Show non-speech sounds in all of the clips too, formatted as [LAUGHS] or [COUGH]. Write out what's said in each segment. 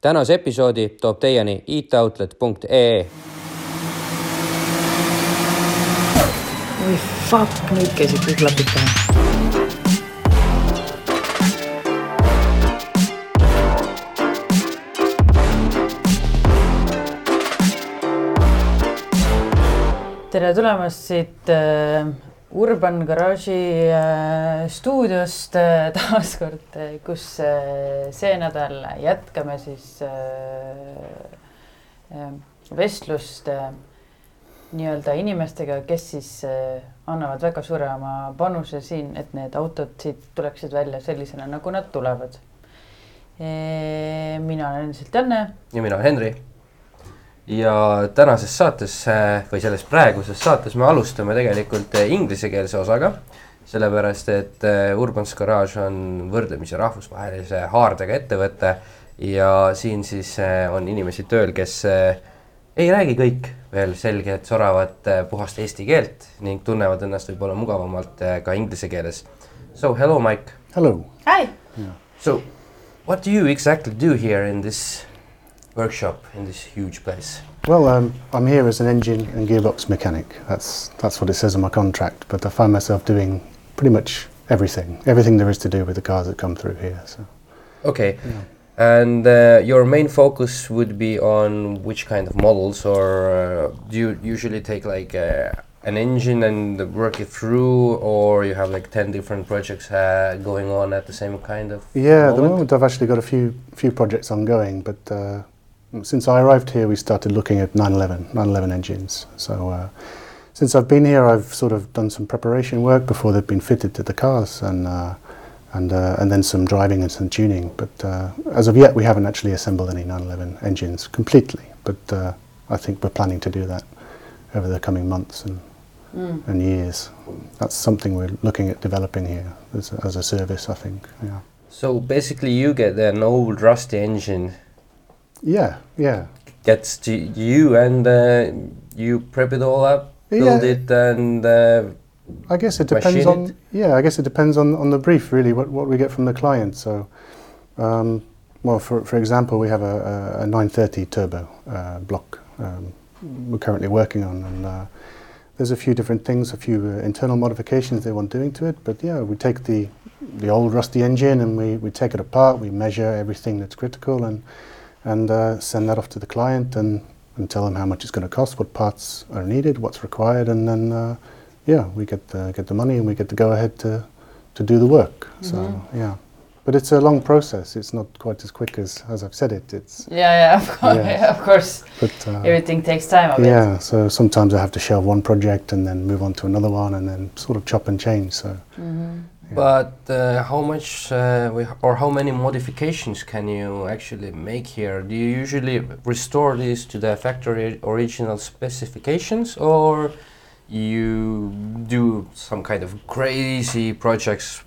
tänase episoodi toob teieni itoutlet.ee. oi fuck, nüüd käisid kõik klapid peal. tere tulemast siit äh, Urban Garage'i äh, stuudiost äh, [LAUGHS] taas kord äh,, kus see nädal jätkame siis vestlust nii-öelda inimestega, kes siis annavad väga suure oma panuse siin, et need autod siit tuleksid välja sellisena, nagu nad tulevad mina olen endiselt Janne ja mina olen Henri. Ja tänases saates äh, või selles praeguses saates me alustame tegelikult äh, inglisekeelse osaga. sellepärast, et äh, Urban's Garage on võrdlemisi rahvusvahelise haardega ettevõte ja siin siis on inimesi tööl, kes ei räägi kõik veel selget, soravat, puhast eesti keelt ning tunnevad ennast võib-olla mugavamalt ka inglise keeles. So hello, Mike. Hello. Hi. So what do you exactly do here in this workshop in this huge place? Well, um, I'm here as an engine and gearbox mechanic. That's that's what it says on my contract. But I find myself doing pretty much everything, everything there is to do with the cars that come through here. So Okay. And uh, your main focus would be on which kind of models, or uh, do you usually take like uh, an engine and work it through, or you have like ten different projects uh, going on at the same kind of? yeah, at the moment I've actually got a few few projects ongoing. But uh, since I arrived here, we started looking at 911 911 engines. So uh, since I've been here, I've sort of done some preparation work before they've been fitted to the cars, and uh, and uh, and then some driving and some tuning. But uh, as of yet, we haven't actually assembled any 911 engines completely. But uh, I think we're planning to do that over the coming months and and years. That's something we're looking at developing here as a, as a service. I think. Yeah. So basically, you get an old rusty engine Yeah. Yeah. gets to you, and uh, you prep it all up, build Yeah. it, and uh, I guess it depends on it? yeah. I guess it depends on, on the brief really. What what we get from the client. So, um, well, for for example, we have a, a, a 930 turbo uh, block um, we're currently working on, and uh, there's a few different things, a few uh, internal modifications they want doing to it. But yeah, we take the the old rusty engine and we, we take it apart. We measure everything that's critical and and uh, send that off to the client and, and tell them how much it's going to cost, what parts are needed, what's required, and then uh, yeah, we get the, get the money and we get to go ahead to, to do the work. So yeah, but it's a long process. It's not quite as quick as, as I've said it. It's yeah, yeah, [LAUGHS] of course, Yeah. [LAUGHS] of course. but uh, Everything takes time. A bit. yeah. So sometimes I have to shelve one project and then move on to another one and then sort of chop and change. So But uh, how much uh, we, or how many modifications can you actually make here? Do you usually restore these to the factory original specifications, or you do some kind of crazy projects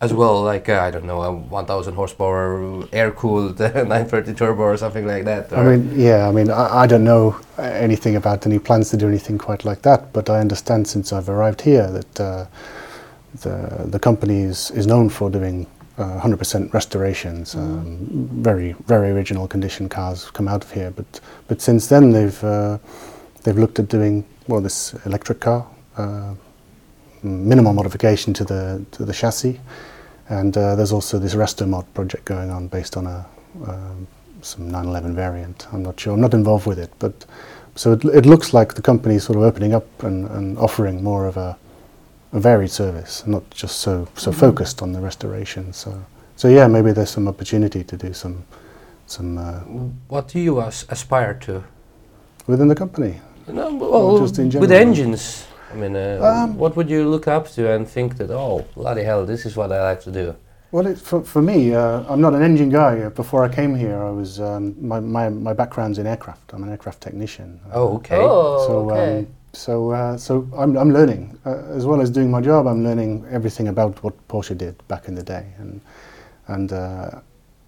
as well, like uh, I don't know, a 1,000 horsepower air-cooled [LAUGHS] 930 turbo or something like that? I mean, yeah. I mean, I, I don't know anything about any plans to do anything quite like that. But I understand since I've arrived here that uh, the the company is, is known for doing uh, 100% restorations. Um, very very original condition cars come out of here. But but since then they've uh, they've looked at doing well this electric car. Uh, minimal modification to the to the chassis, and uh, there's also this resto mod project going on based on a um, some 911 variant. I'm not sure. I'm not involved with it, but so it, it looks like the company is sort of opening up and, and offering more of a, a varied service, not just so so focused on the restoration. So so yeah, maybe there's some opportunity to do some some uh, what do you as- aspire to? within the company. No, well, just in with engines. I mean, uh, Um, what would you look up to and think that, oh, bloody hell, this is what I like to do? Well, it, for, for me, uh, I'm not an engine guy. Uh, Before I came here, I was um, my, my, my background's in aircraft. I'm an aircraft technician. Oh, okay. Oh, so okay. um, so uh, so I'm, I'm learning uh, as well as doing my job. I'm learning everything about what Porsche did back in the day, and and uh,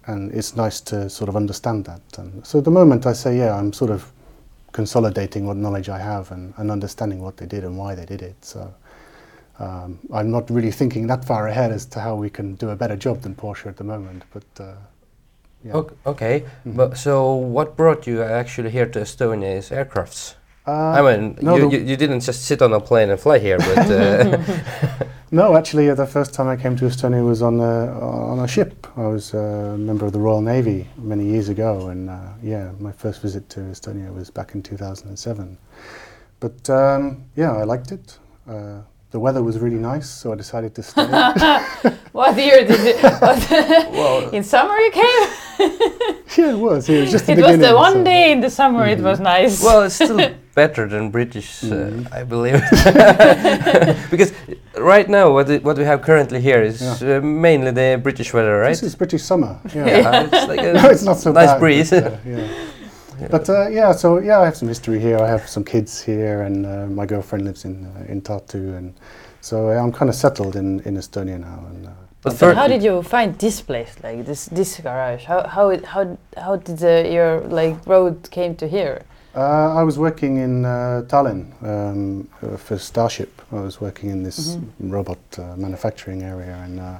and it's nice to sort of understand that. And so at the moment, I say, yeah, I'm sort of consolidating what knowledge I have and, and understanding what they did and why they did it. So. Um, I'm not really thinking that far ahead as to how we can do a better job than Porsche at the moment, but uh, Yeah. Ok- Okay, Mhm. but so what brought you actually here to Estonia is aircrafts? Uh, I mean, no, you, you, you didn't just sit on a plane and fly here, but uh, [LAUGHS] No, actually, uh, the first time I came to Estonia was on a, on a ship. I was uh, a member of the Royal Navy many years ago, and uh, yeah, my first visit to Estonia was back in 2007. But um, yeah, I liked it. Uh, the weather was really nice, so I decided to stay. [LAUGHS] What year did it? [LAUGHS] Well, in summer you came? yeah, it was. It was just the it was the one so- day in the summer. It was nice. well, it's still better than British, uh, Mhm. I believe, [LAUGHS] because right now what it, what we have currently here is uh, mainly the British weather, right? This is British summer. [LAUGHS] Yeah. yeah, it's like a [LAUGHS] no, it's not so nice bad, breeze. But, uh, yeah. But uh, yeah, so yeah, I have some history here. I have some kids here, and uh, my girlfriend lives in uh, in Tartu, and so uh, I'm kind of settled in in Estonia now. And uh, But So how did you find this place, like this this garage? How how it, how how did the, your like road came to here? Uh, I was working in uh, Tallinn um, uh, for Starship. I was working in this robot uh, manufacturing area, and uh,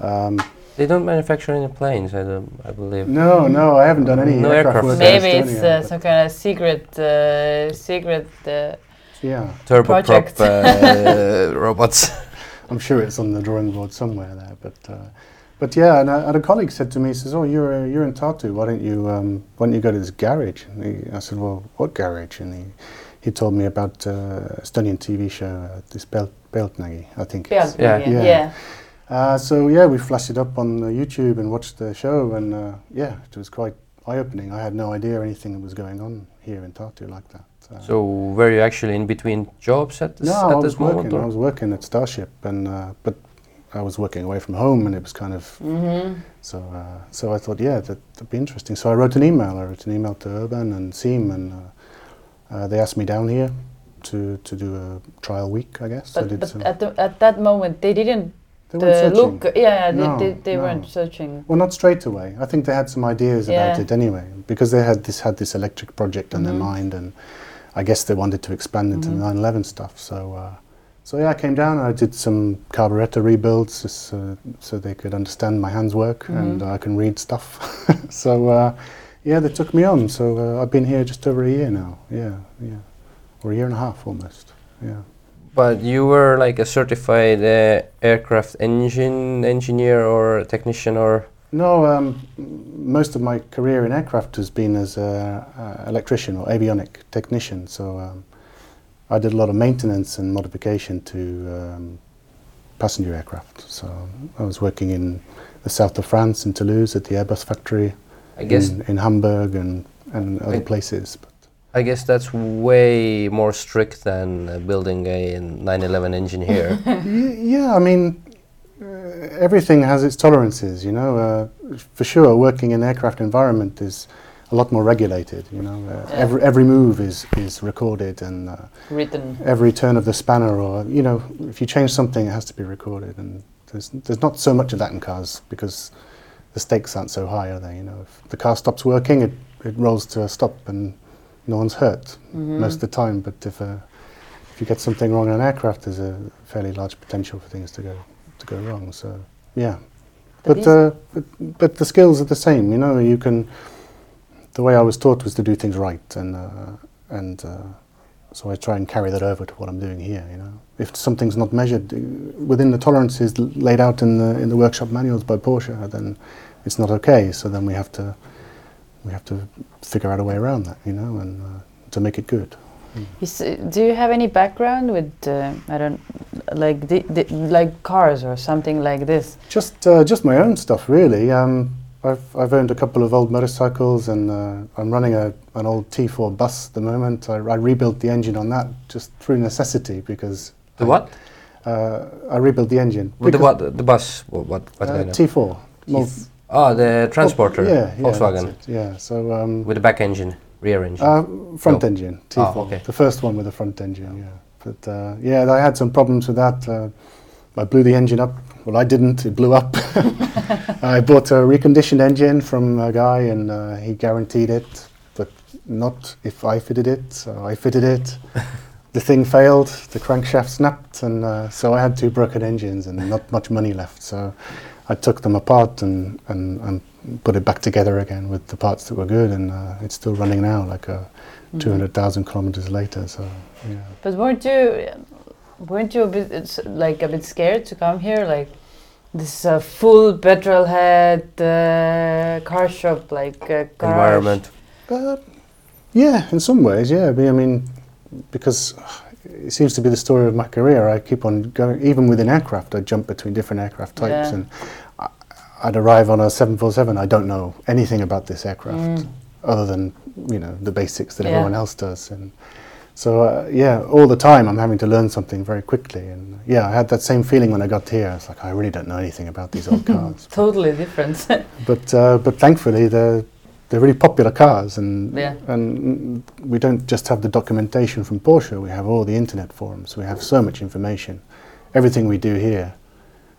um, they don't manufacture any planes, I, don't, I believe. no, no, I haven't done any No aircraft, aircraft. work in Maybe it's Estonia, uh, some kind of secret uh, secret. Uh, yeah, Turboprop uh, [LAUGHS] robots. I'm sure it's on the drawing board somewhere there, but uh, but yeah, and, uh, and a colleague said to me, he says, "Oh, you're uh, you're in Tartu. Why don't you um, why don't you go to this garage?" And he, I said, "Well, what garage?" And he he told me about uh, Estonian TV show, uh, this Belt Beltnagi, I think. it's- Yeah. yeah. Yeah. yeah. Uh, so yeah, we flashed it up on uh, YouTube and watched the show, and uh, yeah, it was quite eye-opening. I had no idea anything was going on here in Tartu like that. Uh, So were you actually in between jobs at this, no, at I this was moment? working. I was working at Starship, and uh, but I was working away from home, and it was kind of Mm-hmm. so. Uh, so I thought, yeah, that, that'd be interesting. So I wrote an email. I wrote an email to Urban and Seam, and uh, uh, they asked me down here to to do a trial week. I guess But, but at the, at that moment they didn't They uh, look. Yeah, they, No, they, they no. weren't searching. Well, not straight away. I think they had some ideas about it anyway, because they had this had this electric project on Mhm. their mind, and I guess they wanted to expand into Mhm. the 911 stuff. So, uh, so yeah, I came down and I did some carburetor rebuilds, just, uh, so they could understand my hands work and Mhm. I can read stuff. [LAUGHS] so, uh, yeah, they took me on. So uh, I've been here just over a year now. Yeah, yeah, or a year and a half almost. Yeah. But you were like a certified uh, aircraft engine engineer or technician or No, um, most of my career in aircraft has been as an electrician or avionic technician. So um, I did a lot of maintenance and modification to um, passenger aircraft. So I was working in the south of France, in Toulouse, at the Airbus factory, I guess in, in Hamburg and, and other I- places. But I guess that's way more strict than uh, building a 911 engine here. [LAUGHS] Yeah, I mean, uh, everything has its tolerances, you know. Uh, for sure, working in aircraft environment is a lot more regulated, you know. Uh, Yeah. Every every move is is recorded, and uh, Written. every turn of the spanner, or you know, if you change something, it has to be recorded. And there's there's not so much of that in cars because the stakes aren't so high, are they? You know, if the car stops working, it it rolls to a stop, and no one's hurt Mhm. most of the time. But if uh, if you get something wrong in an aircraft, there's a fairly large potential for things to go to go wrong. So yeah, But but uh, but, but the skills are the same. You know, you can. The way I was taught was to do things right, and uh, and uh, so I try and carry that over to what I'm doing here. You know, if something's not measured uh, within the tolerances laid out in the in the workshop manuals by Porsche, then it's not okay. So then we have to we have to figure out a way around that. You know, and uh, to make it good. Uh, do you have any background with uh, I don't like like cars or something like this? Just uh, just my own stuff, really. Um, I've I've owned a couple of old motorcycles, and uh, I'm running a an old T4 bus at the moment. I, I rebuilt the engine on that just through necessity because the what? uh, I rebuilt the engine. the what? The bus? What? What, what uh, kind of? T4. Well, Oh, the transporter. yeah, yeah, Volkswagen Yeah. So um, with the back engine, rear engine. uh, front No. engine T4, Ah, okay. the first one with the front engine. Yeah. But uh, yeah, I had some problems with that. I blew the engine up. Well, I didn't. It blew up. [LAUGHS] I bought a reconditioned engine from a guy, and uh, he guaranteed it, but not if I fitted it. So I fitted it. [LAUGHS] the thing failed. The crankshaft snapped, and uh, so I had two broken engines and not much money left. So I took them apart and and, and put it back together again with the parts that were good, and uh, it's still running now, like uh, Mm-hmm. 200,000 kilometers later. So yeah. But weren't you, weren't you a bit it's like a bit scared to come here? Like this uh, full petrol head uh, car shop, like uh, garage. Environment. Uh, yeah, in some ways, yeah. But, I mean, because it seems to be the story of my career. I keep on going, even within aircraft, I jump between different aircraft types, Yeah. and I, I'd arrive on a 747. I don't know anything about this aircraft other than you know the basics that Yeah. everyone else does, and so uh, yeah, all the time I'm having to learn something very quickly. And yeah, I had that same feeling when I got here. It's like I really don't know anything about these old [LAUGHS] cars. Totally different. [LAUGHS] but uh, but thankfully they're they're really popular cars, and Yeah. and we don't just have the documentation from Porsche. We have all the internet forums. We have so much information. Everything we do here,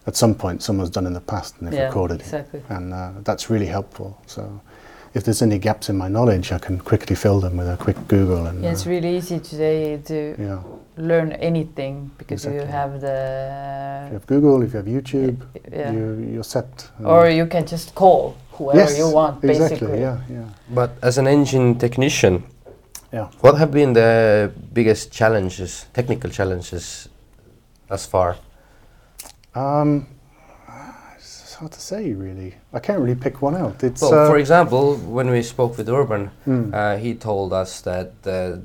at some point, someone's done in the past and they've yeah, recorded it, and uh, that's really helpful. So. If there's any gaps in my knowledge, I can quickly fill them with a quick Google. And Yeah, it's uh, really easy today to yeah. learn anything because you Exactly. have If the you have Google, if you have YouTube, yeah. you, you're set. Or you can just call whoever yes, you want, exactly. basically. Yeah, yeah, But as an engine technician, yeah. what have been the biggest challenges, technical challenges, thus far? Um, it's hard to say, really. I can't really pick one out. It's Well, uh, for example, when we spoke with Urban, mm, uh, he told us that uh,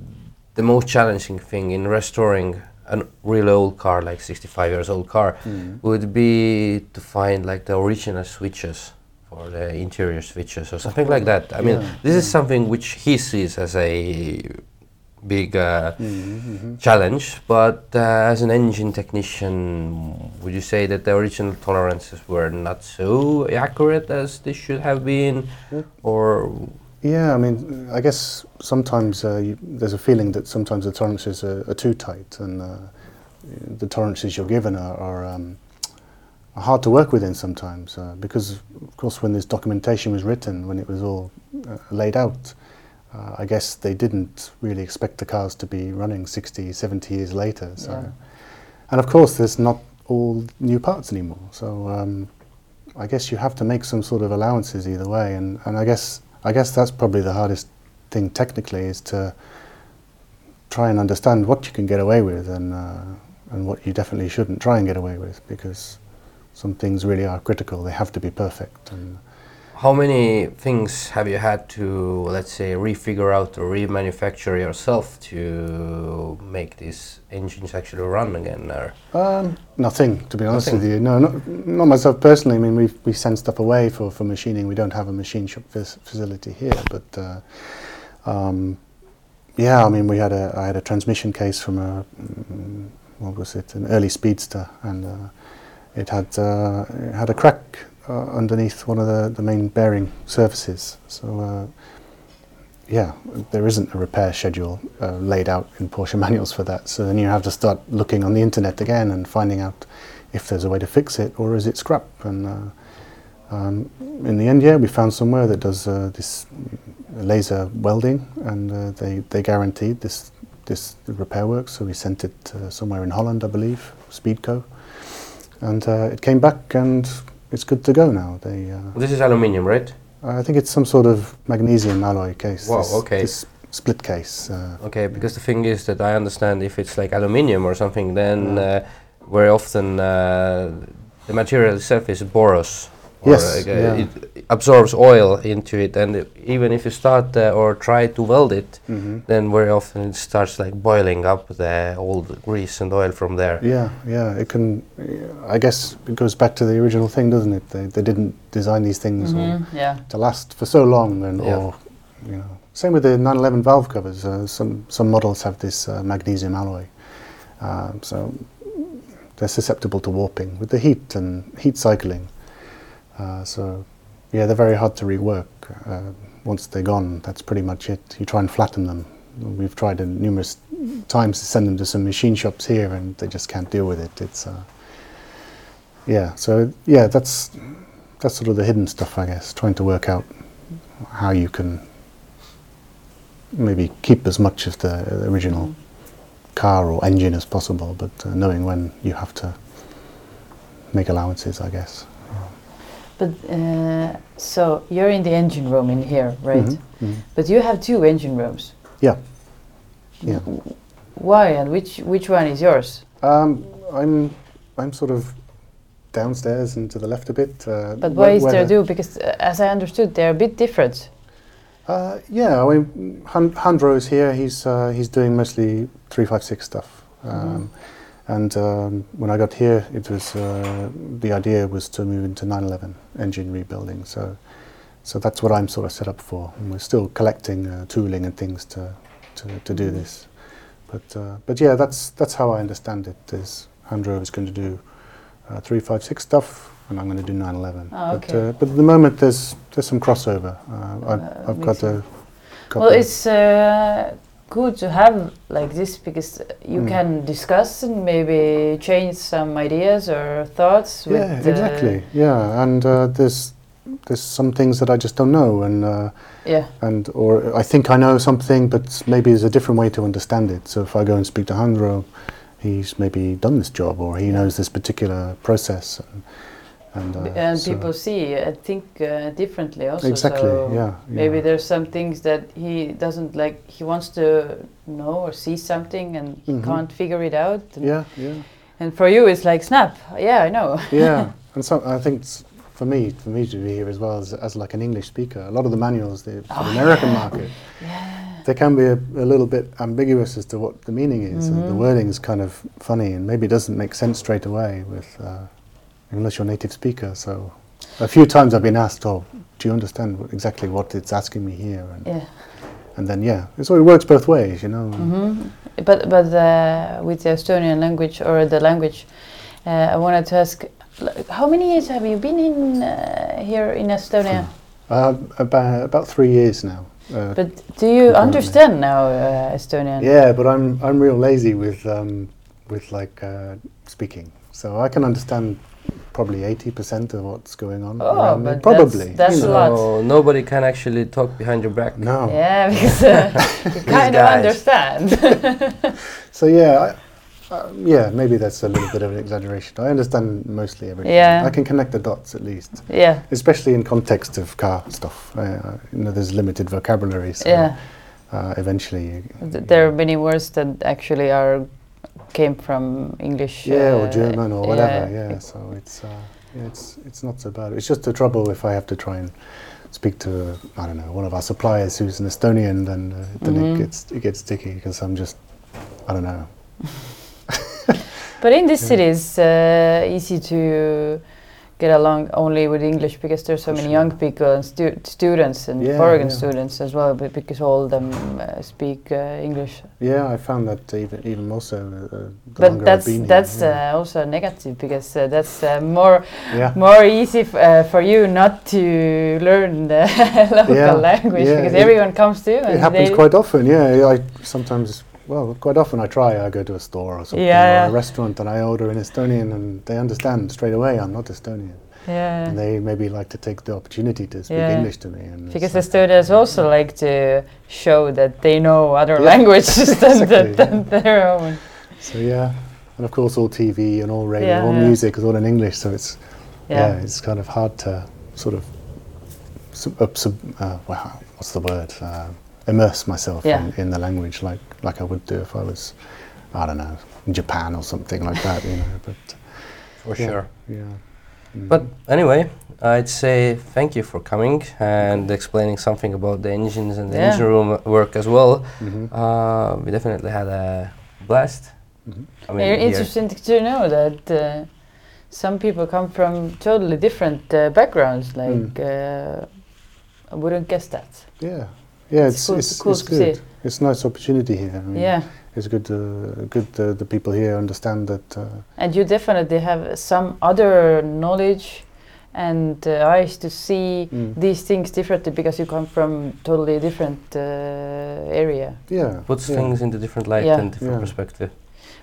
the most challenging thing in restoring a really old car, like 65 years old car, mm, would be to find like the original switches or the interior switches or something like that. I mean, Yeah, this is something which he sees as a big uh, mm, mhm. challenge. But uh, as an engine technician, would you say that the original tolerances were not so accurate as they should have been, Yeah. or Yeah, I mean, I guess sometimes uh, you, there's a feeling that sometimes the tolerances are, are too tight, and uh, the tolerances you're given are, are, um, are hard to work within sometimes. Uh, because, of course, when this documentation was written, when it was all uh, laid out, uh, I guess they didn't really expect the cars to be running 60, 70 years later. So, Yeah. and of course, there's not all new parts anymore. So, um, I guess you have to make some sort of allowances either way, and, and I guess I guess that's probably the hardest thing technically is to try and understand what you can get away with and uh, and what you definitely shouldn't try and get away with because some things really are critical. They have to be perfect. And how many things have you had to, let's say, refigure out or remanufacture yourself to make these engines actually run again? Or um, nothing, to be honest Nothing? with you. No, not, not myself personally. I mean, we we send stuff away for, for machining. We don't have a machine shop fac- facility here, but. Uh, um, yeah, I mean, we had a I had a transmission case from a mm, what was it, an early speedster, and uh, it had uh, it had a crack uh, underneath one of the, the main bearing surfaces. So uh, yeah, there isn't a repair schedule uh, laid out in Porsche [LAUGHS] manuals for that. So then you have to start looking on the internet again and finding out if there's a way to fix it or is it scrap. And uh, um, in the end, yeah, we found somewhere that does uh, this laser welding, and uh, they they guaranteed this this repair work. So we sent it somewhere in Holland, I believe, Speedco, and it came back and it's good to go now. They uh, this is aluminium, right? I think it's some sort of magnesium alloy case. Wow, this, okay. This split case. Uh, Okay, because the thing is that I understand if it's like aluminium or something, then Yeah. uh, very often uh, the material itself is porous. Or, Yes, like, uh, yeah. It absorbs oil into it, and i- even if you start uh, or try to weld it, mhm. then very often it starts like boiling up the old grease and oil from there. Yeah, yeah. It can. I guess it goes back to the original thing, doesn't it? They, they didn't design these things or Mhm, Yeah. to last for so long, and Yeah. or you know, same with the 911 valve covers. Uh, some some models have this uh, magnesium alloy, um, so they're susceptible to warping with the heat and heat cycling. Uh, so yeah, they're very hard to rework. Uh, once they're gone, that's pretty much it. You try and flatten them. We've tried numerous times to send them to some machine shops here, and they just can't deal with it. It's uh, yeah. So yeah, that's that's sort of the hidden stuff, I guess. Trying to work out how you can maybe keep as much of the uh, original car or engine as possible, but uh, knowing when you have to make allowances, I guess. But uh, so you're in the engine room in here, right? Mhm, mhm. But you have two engine rooms. Yeah. Yeah. Why and which which one is yours? Um, I'm I'm sort of downstairs and to the left a bit. Uh, But why is there the- two? Because uh, as I understood, they're a bit different. Uh, yeah, I mean, Han- Handro's here. He's uh, he's doing mostly three five six stuff. Um, And um, when I got here, it was uh, the idea was to move into 911 engine rebuilding. So, so that's what I'm sort of set up for. And we're still collecting uh, tooling and things to to, to do this. But uh, but yeah, that's that's how I understand it. Is Handro is going to do uh, three five six stuff, and I'm going to do 911. Ah, But okay. uh, but at the moment, there's there's some crossover. Uh, I've, I've got a. Well, it's uh, good to have like this because you Mm. can discuss and maybe change some ideas or thoughts. Yeah, uh, exactly. Yeah, and uh, there's there's some things that I just don't know, and uh, yeah. and or I think I know something, but maybe there's a different way to understand it. So if I go and speak to Handro, he's maybe done this job, or he knows this particular process, and, and, uh, and so- people see, and think, uh, differently also. exactly. so yeah, Maybe yeah. there's some things that he doesn't like. He wants to know or see something, and he Mhm. can't figure it out. And, Yeah, yeah, and for you, it's like snap. Yeah, I know. yeah. [LAUGHS] And so I think for me, for me to be here as well as, as like an English speaker, a lot of the manuals the, for the Oh, American yeah. market, yeah. they can be a, a little bit ambiguous as to what the meaning is. and the Mhm. wording is kind of funny and maybe doesn't make sense straight away with uh, unless you're a native speaker. So a few times I've been asked, "Oh, do you understand exactly what it's asking me here?" And, Yeah. and then yeah, so it works both ways, you know. hmm But but uh, with the Estonian language or the language, uh, I wanted to ask, how many years have you been in uh, here in Estonia? Uh, about about three years now. Uh, But do you understand now uh, Estonian? yeah, but I'm I'm real lazy with um, with like uh, speaking, so I can understand probably eighty percent of what's going on. Oh, around me. but probably. that's you a lot. So nobody can actually talk behind your back. No. Yeah, [LAUGHS] because uh, you kind of understand. [LAUGHS] So yeah, I, uh, yeah, maybe that's a little bit of an exaggeration. I understand mostly everything. Yeah. I can connect the dots at least, yeah, especially in context of car stuff. Uh, you know, there's limited vocabulary, so yeah. uh, eventually, you, Th- There are many words that actually are came from English. yeah, or uh, German or whatever. yeah. So it's uh, it's it's not so bad. It's just the trouble if I have to try and speak to I don't know one of our suppliers who's an Estonian, then uh, then Mhm. it gets it gets sticky because I'm just I don't know. [LAUGHS] But in this [LAUGHS] Yeah. city, it's uh, easy to get along only with English because there's so For many sure. young people and stu- students and Yeah, foreign yeah. students as well, but because all of them uh, speak uh, English. Yeah, I found that even even more so uh, But that's I've been here. that's yeah. uh, also negative because uh, that's uh, more yeah. more easy f- uh, for you not to learn the [LAUGHS] local language because everyone comes to you. It happens quite often, yeah. I sometimes, well, quite often I try. I go to a store or something, Yeah. or a restaurant, and I order in Estonian, and they understand straight away I'm not Estonian, Yeah. and they maybe like to take the opportunity to speak Yeah. English to me. And Because Estonians also like to show that they know other Yeah, languages [LAUGHS] than, exactly, than their own. so yeah, and of course all TV and all radio, Yeah, all yeah. music is all in English, so it's yeah, Yeah. it's kind of hard to sort of sub, up, sub, uh, wow, what's the word? Uh, immerse myself Yeah. in, in the language like like I would do if I was, I don't know, in Japan or something like that, you know. But [LAUGHS] For Yeah. sure. yeah. Mm. But anyway, I'd say thank you for coming and explaining something about the engines and the Yeah. engine room work as well. Mhm. Uh, we definitely had a blast. Mhm. I mean, Very here. interesting to know that uh, some people come from totally different uh, backgrounds. Mm. Like uh, I wouldn't guess that. Yeah, yeah, It's it's cool- it's, cool it's good. see. It's a nice opportunity here. I mean, Yeah, it's good. Uh, good uh, the people here understand that. Uh, and you definitely have some other knowledge and uh, eyes to see mm, these things differently because you come from totally different uh, area. yeah, puts yeah. things into different light Yeah. and different Yeah. perspective.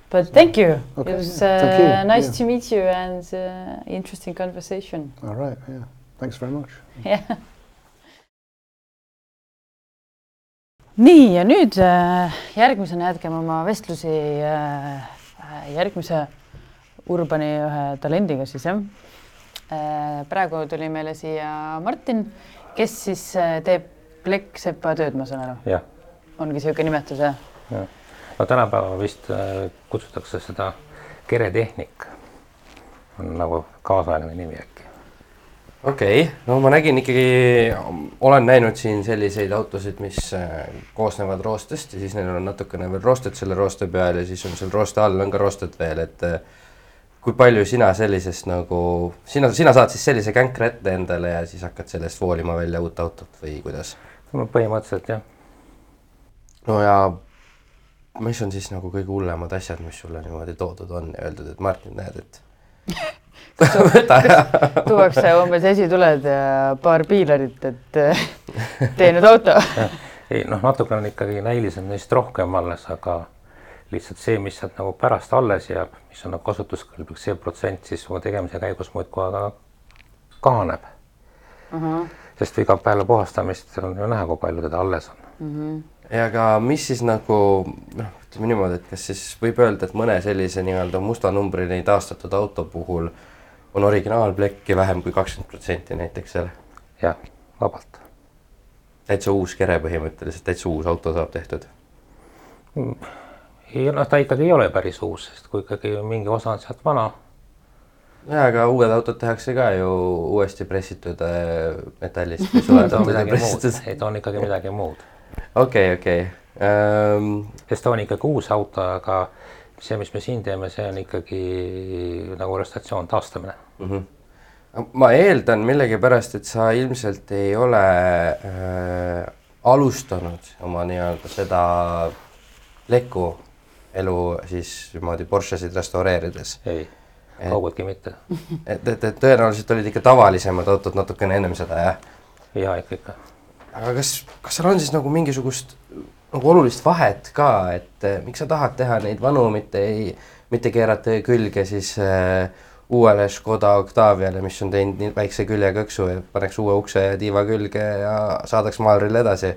But thank you. Okay, it was uh, thank you, nice yeah. to meet you and uh, interesting conversation. All right. Yeah. Thanks very much. [LAUGHS] jah. Nii ja nüüd äh, järgmisena jätkame oma vestlusi äh, äh, järgmise Urbani ühe talendiga siis jah. praegu tuli meile siia Martin, kes siis teeb plekksepa tööd, ma saan aru. ongi niisugune nimetus, jah? no tänapäeval vist kutsutakse seda keretehnik, on nagu kaasaegne nimi äkki. Okei okay., no ma nägin ikkagi, olen näinud siin selliseid autosid, mis äh, koosnevad roostest ja siis neil on natukene veel roostet selle rooste peal ja siis on seal rooste all on ka roostet veel, et äh, kui palju sina sellisest nagu, sina, sina saad siis sellise känkra ette endale ja siis hakkad sellest voolima välja uut autot või kuidas? no põhimõtteliselt jah. no ja mis on siis nagu kõige hullemad asjad, mis sulle niimoodi toodud on ja öeldud, et Martin, näed, et. [LAUGHS] [LAUGHS] tuuakse umbes esituled ja paar piilarit, et tee nüüd auto. [LAUGHS] ei noh, natukene on ikkagi näiliselt neist rohkem alles, aga lihtsalt see, mis sealt nagu pärast alles jääb, mis on nagu kasutuskõlblik, see protsent siis oma tegemise käigus muudkui aga kahaneb uh. -huh. sest iga peale puhastamist on ju näha, kui palju teda alles on uh. -huh. ja aga mis siis nagu noh, ütleme niimoodi, et kas siis võib öelda, et mõne sellise nii-öelda musta numbrini taastatud auto puhul on originaalplekki vähem kui kakskümmend protsenti näiteks seal? jah, vabalt. täitsa uus kere põhimõtteliselt, täitsa uus auto saab tehtud mm ei noh, ta ikkagi ei ole päris uus, sest kui ikkagi mingi osa on sealt vana. ja, aga uued autod tehakse ka ju uuesti pressitud äh, metallist. ta [LAUGHS] on midagi muud, ei ta on ikkagi midagi muud. okei, okei. Ähm, sest ta on ikkagi uus auto, aga see, mis me siin teeme, see on ikkagi nagu restoratsioon, taastamine mm. -hmm ma eeldan millegipärast, et sa ilmselt ei ole äh, alustanud oma nii-öelda seda leku elu siis niimoodi Porschesid restaureerides. ei, kaugeltki mitte. et, et, et tõenäoliselt olid ikka tavalisemad autod natukene ennem seda, jah? ja ikka, ikka. aga kas, kas seal on siis nagu mingisugust nagu olulist vahet ka, et eh, miks sa tahad teha neid vanu, mitte ei, mitte keerata külge siis äh, uuele Škoda Octaviale, mis on teinud nii väikse küljekõksu ja paneks uue ukse ja tiiva külge ja saadaks maalrile edasi?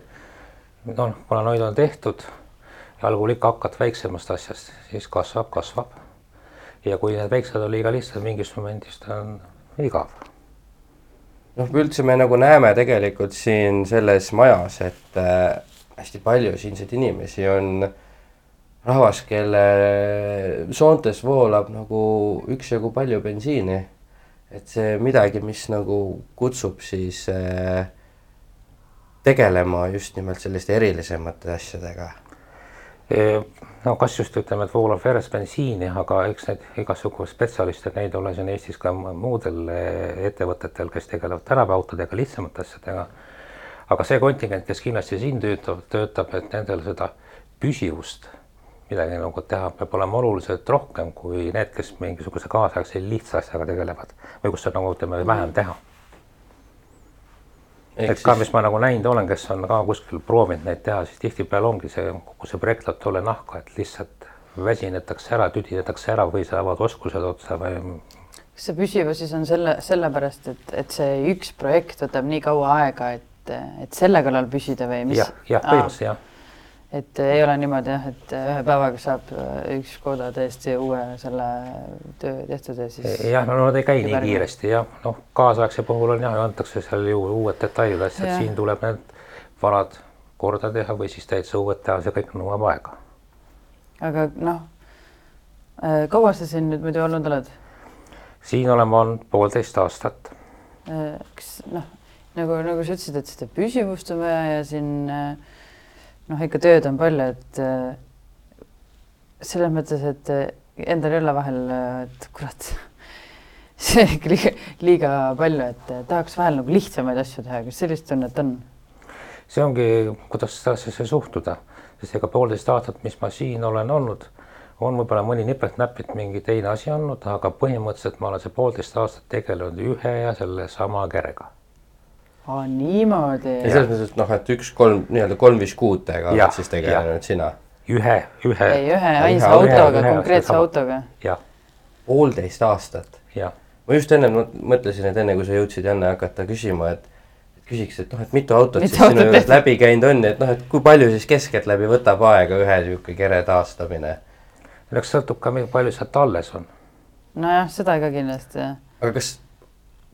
noh, kuna neid on tehtud algul ikka hakkad väiksemast asjast, siis kasvab, kasvab. ja kui need väiksed on liiga lihtsad, mingis momendis ta on igav. noh, üldse me nagu näeme tegelikult siin selles majas, et äh, hästi palju siinseid inimesi on rahvas, kelle soontes voolab nagu üksjagu palju bensiini. et see midagi, mis nagu kutsub siis äh, tegelema just nimelt selliste erilisemate asjadega no kas just ütleme, et voolab veres bensiini, aga eks neid igasugu spetsialiste, neid ole siin Eestis ka muudel eh, ettevõtetel, kes tegelevad tänapäevaautodega, lihtsamate asjadega. aga see kontingent, kes kindlasti siin töötab, töötab, et nendel seda püsivust midagi nagu teha peab olema oluliselt rohkem kui need, kes mingisuguse kaasaegse lihtsa asjaga tegelevad või kus saab nagu ütleme vähem teha et siis... ka, mis ma nagu näinud olen, kes on ka kuskil proovinud neid teha, siis tihtipeale ongi see kogu see projekt läheb tolle nahka, et lihtsalt väsinetakse ära, tüdinetakse ära või saavad oskused otsa või. kas see püsivus siis on selle, sellepärast, et, et see üks projekt võtab nii kaua aega, et, et selle kallal püsida või mis? jah, jah, põhimõtteliselt jah et ei ole niimoodi jah, et ühe päevaga saab äh, üks Škoda täiesti uue selle töö tehtud ja siis. jah, no nad ei käi nii pärne. kiiresti jah, noh, kaasaegse puhul on jah, antakse seal ju uued detailid, asjad, siin tuleb need vanad korda teha või siis täitsa uued teha, see kõik nõuab aega. aga noh, äh, kaua sa siin nüüd muidu olnud oled? siin olen ma olnud poolteist aastat. Äh, kas noh, nagu, nagu sa ütlesid, et seda püsivust on vaja ja siin äh, noh, ikka tööd on palju, et äh, selles mõttes, et äh, endal ei ole vahel, äh, et kurat, [LAUGHS] see ikka liiga, liiga palju, et tahaks vahel nagu lihtsamaid asju teha, kas sellist tunnet on? see ongi, kuidas sellesse suhtuda, sest ega poolteist aastat, mis ma siin olen olnud, on võib-olla mõni nipet-näpit mingi teine asi olnud, aga põhimõtteliselt ma olen see poolteist aastat tegelenud ühe ja sellesama kerega aa, niimoodi. ja selles mõttes, et noh, et üks kolm, nii-öelda kolm-viis kuutega oled siis tegelenud sina? ühe, ühe. ei, ühe ainsa autoga, konkreetse autoga. jah. poolteist aastat? jah. ma just enne mõtlesin, et enne kui sa jõudsid jälle hakata küsima, et küsiks, et noh, et mitu autot mitu siis sinu juures läbi käinud on, et noh, et kui palju siis keskeltläbi võtab aega ühe niisugune kere taastamine? eks sõltub ka, palju sealt alles on. nojah, seda ka kindlasti, jah. aga kas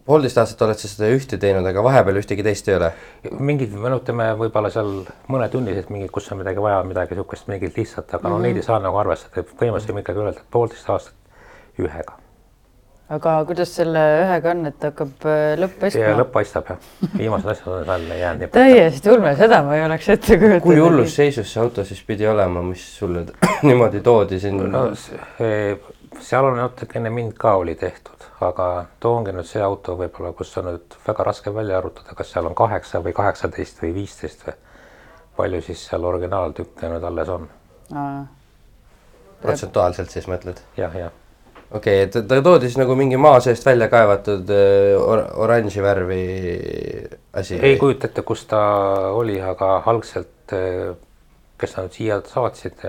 poolteist aastat oled sa seda ühte teinud, aga vahepeal ühtegi teist ei ole? mingid, ütleme võib-olla seal mõnetunnised mingid, kus on midagi vaja, midagi niisugust mingit lihtsat, aga no neid ei saa nagu arvestada, et põhimõtteliselt võime ikkagi öelda, et poolteist aastat ühega aga kuidas selle ühega on, et hakkab äh, lõpp ja paistma? lõpp paistab jah, viimased asjad on seal jäänud. täiesti ulme, seda ma ei oleks ette kujutanud. kui hullus seisus see auto siis pidi olema, mis sulle [CLEARS THROAT] niimoodi toodi siin no see- seal on natukene mind ka oli tehtud, aga toongi nüüd see auto võib-olla, kus on nüüd väga raske välja arvutada, kas seal on kaheksa või kaheksateist või viisteist või palju siis seal originaaltükke nüüd alles on. protsentuaalselt siis mõtled? jah, jah okei okay,, et ta toodi siis nagu mingi maa seest välja kaevatud äh, or oranži värvi asi? ei kujuta ette, kus ta oli, aga algselt, kes nad siia saatsid,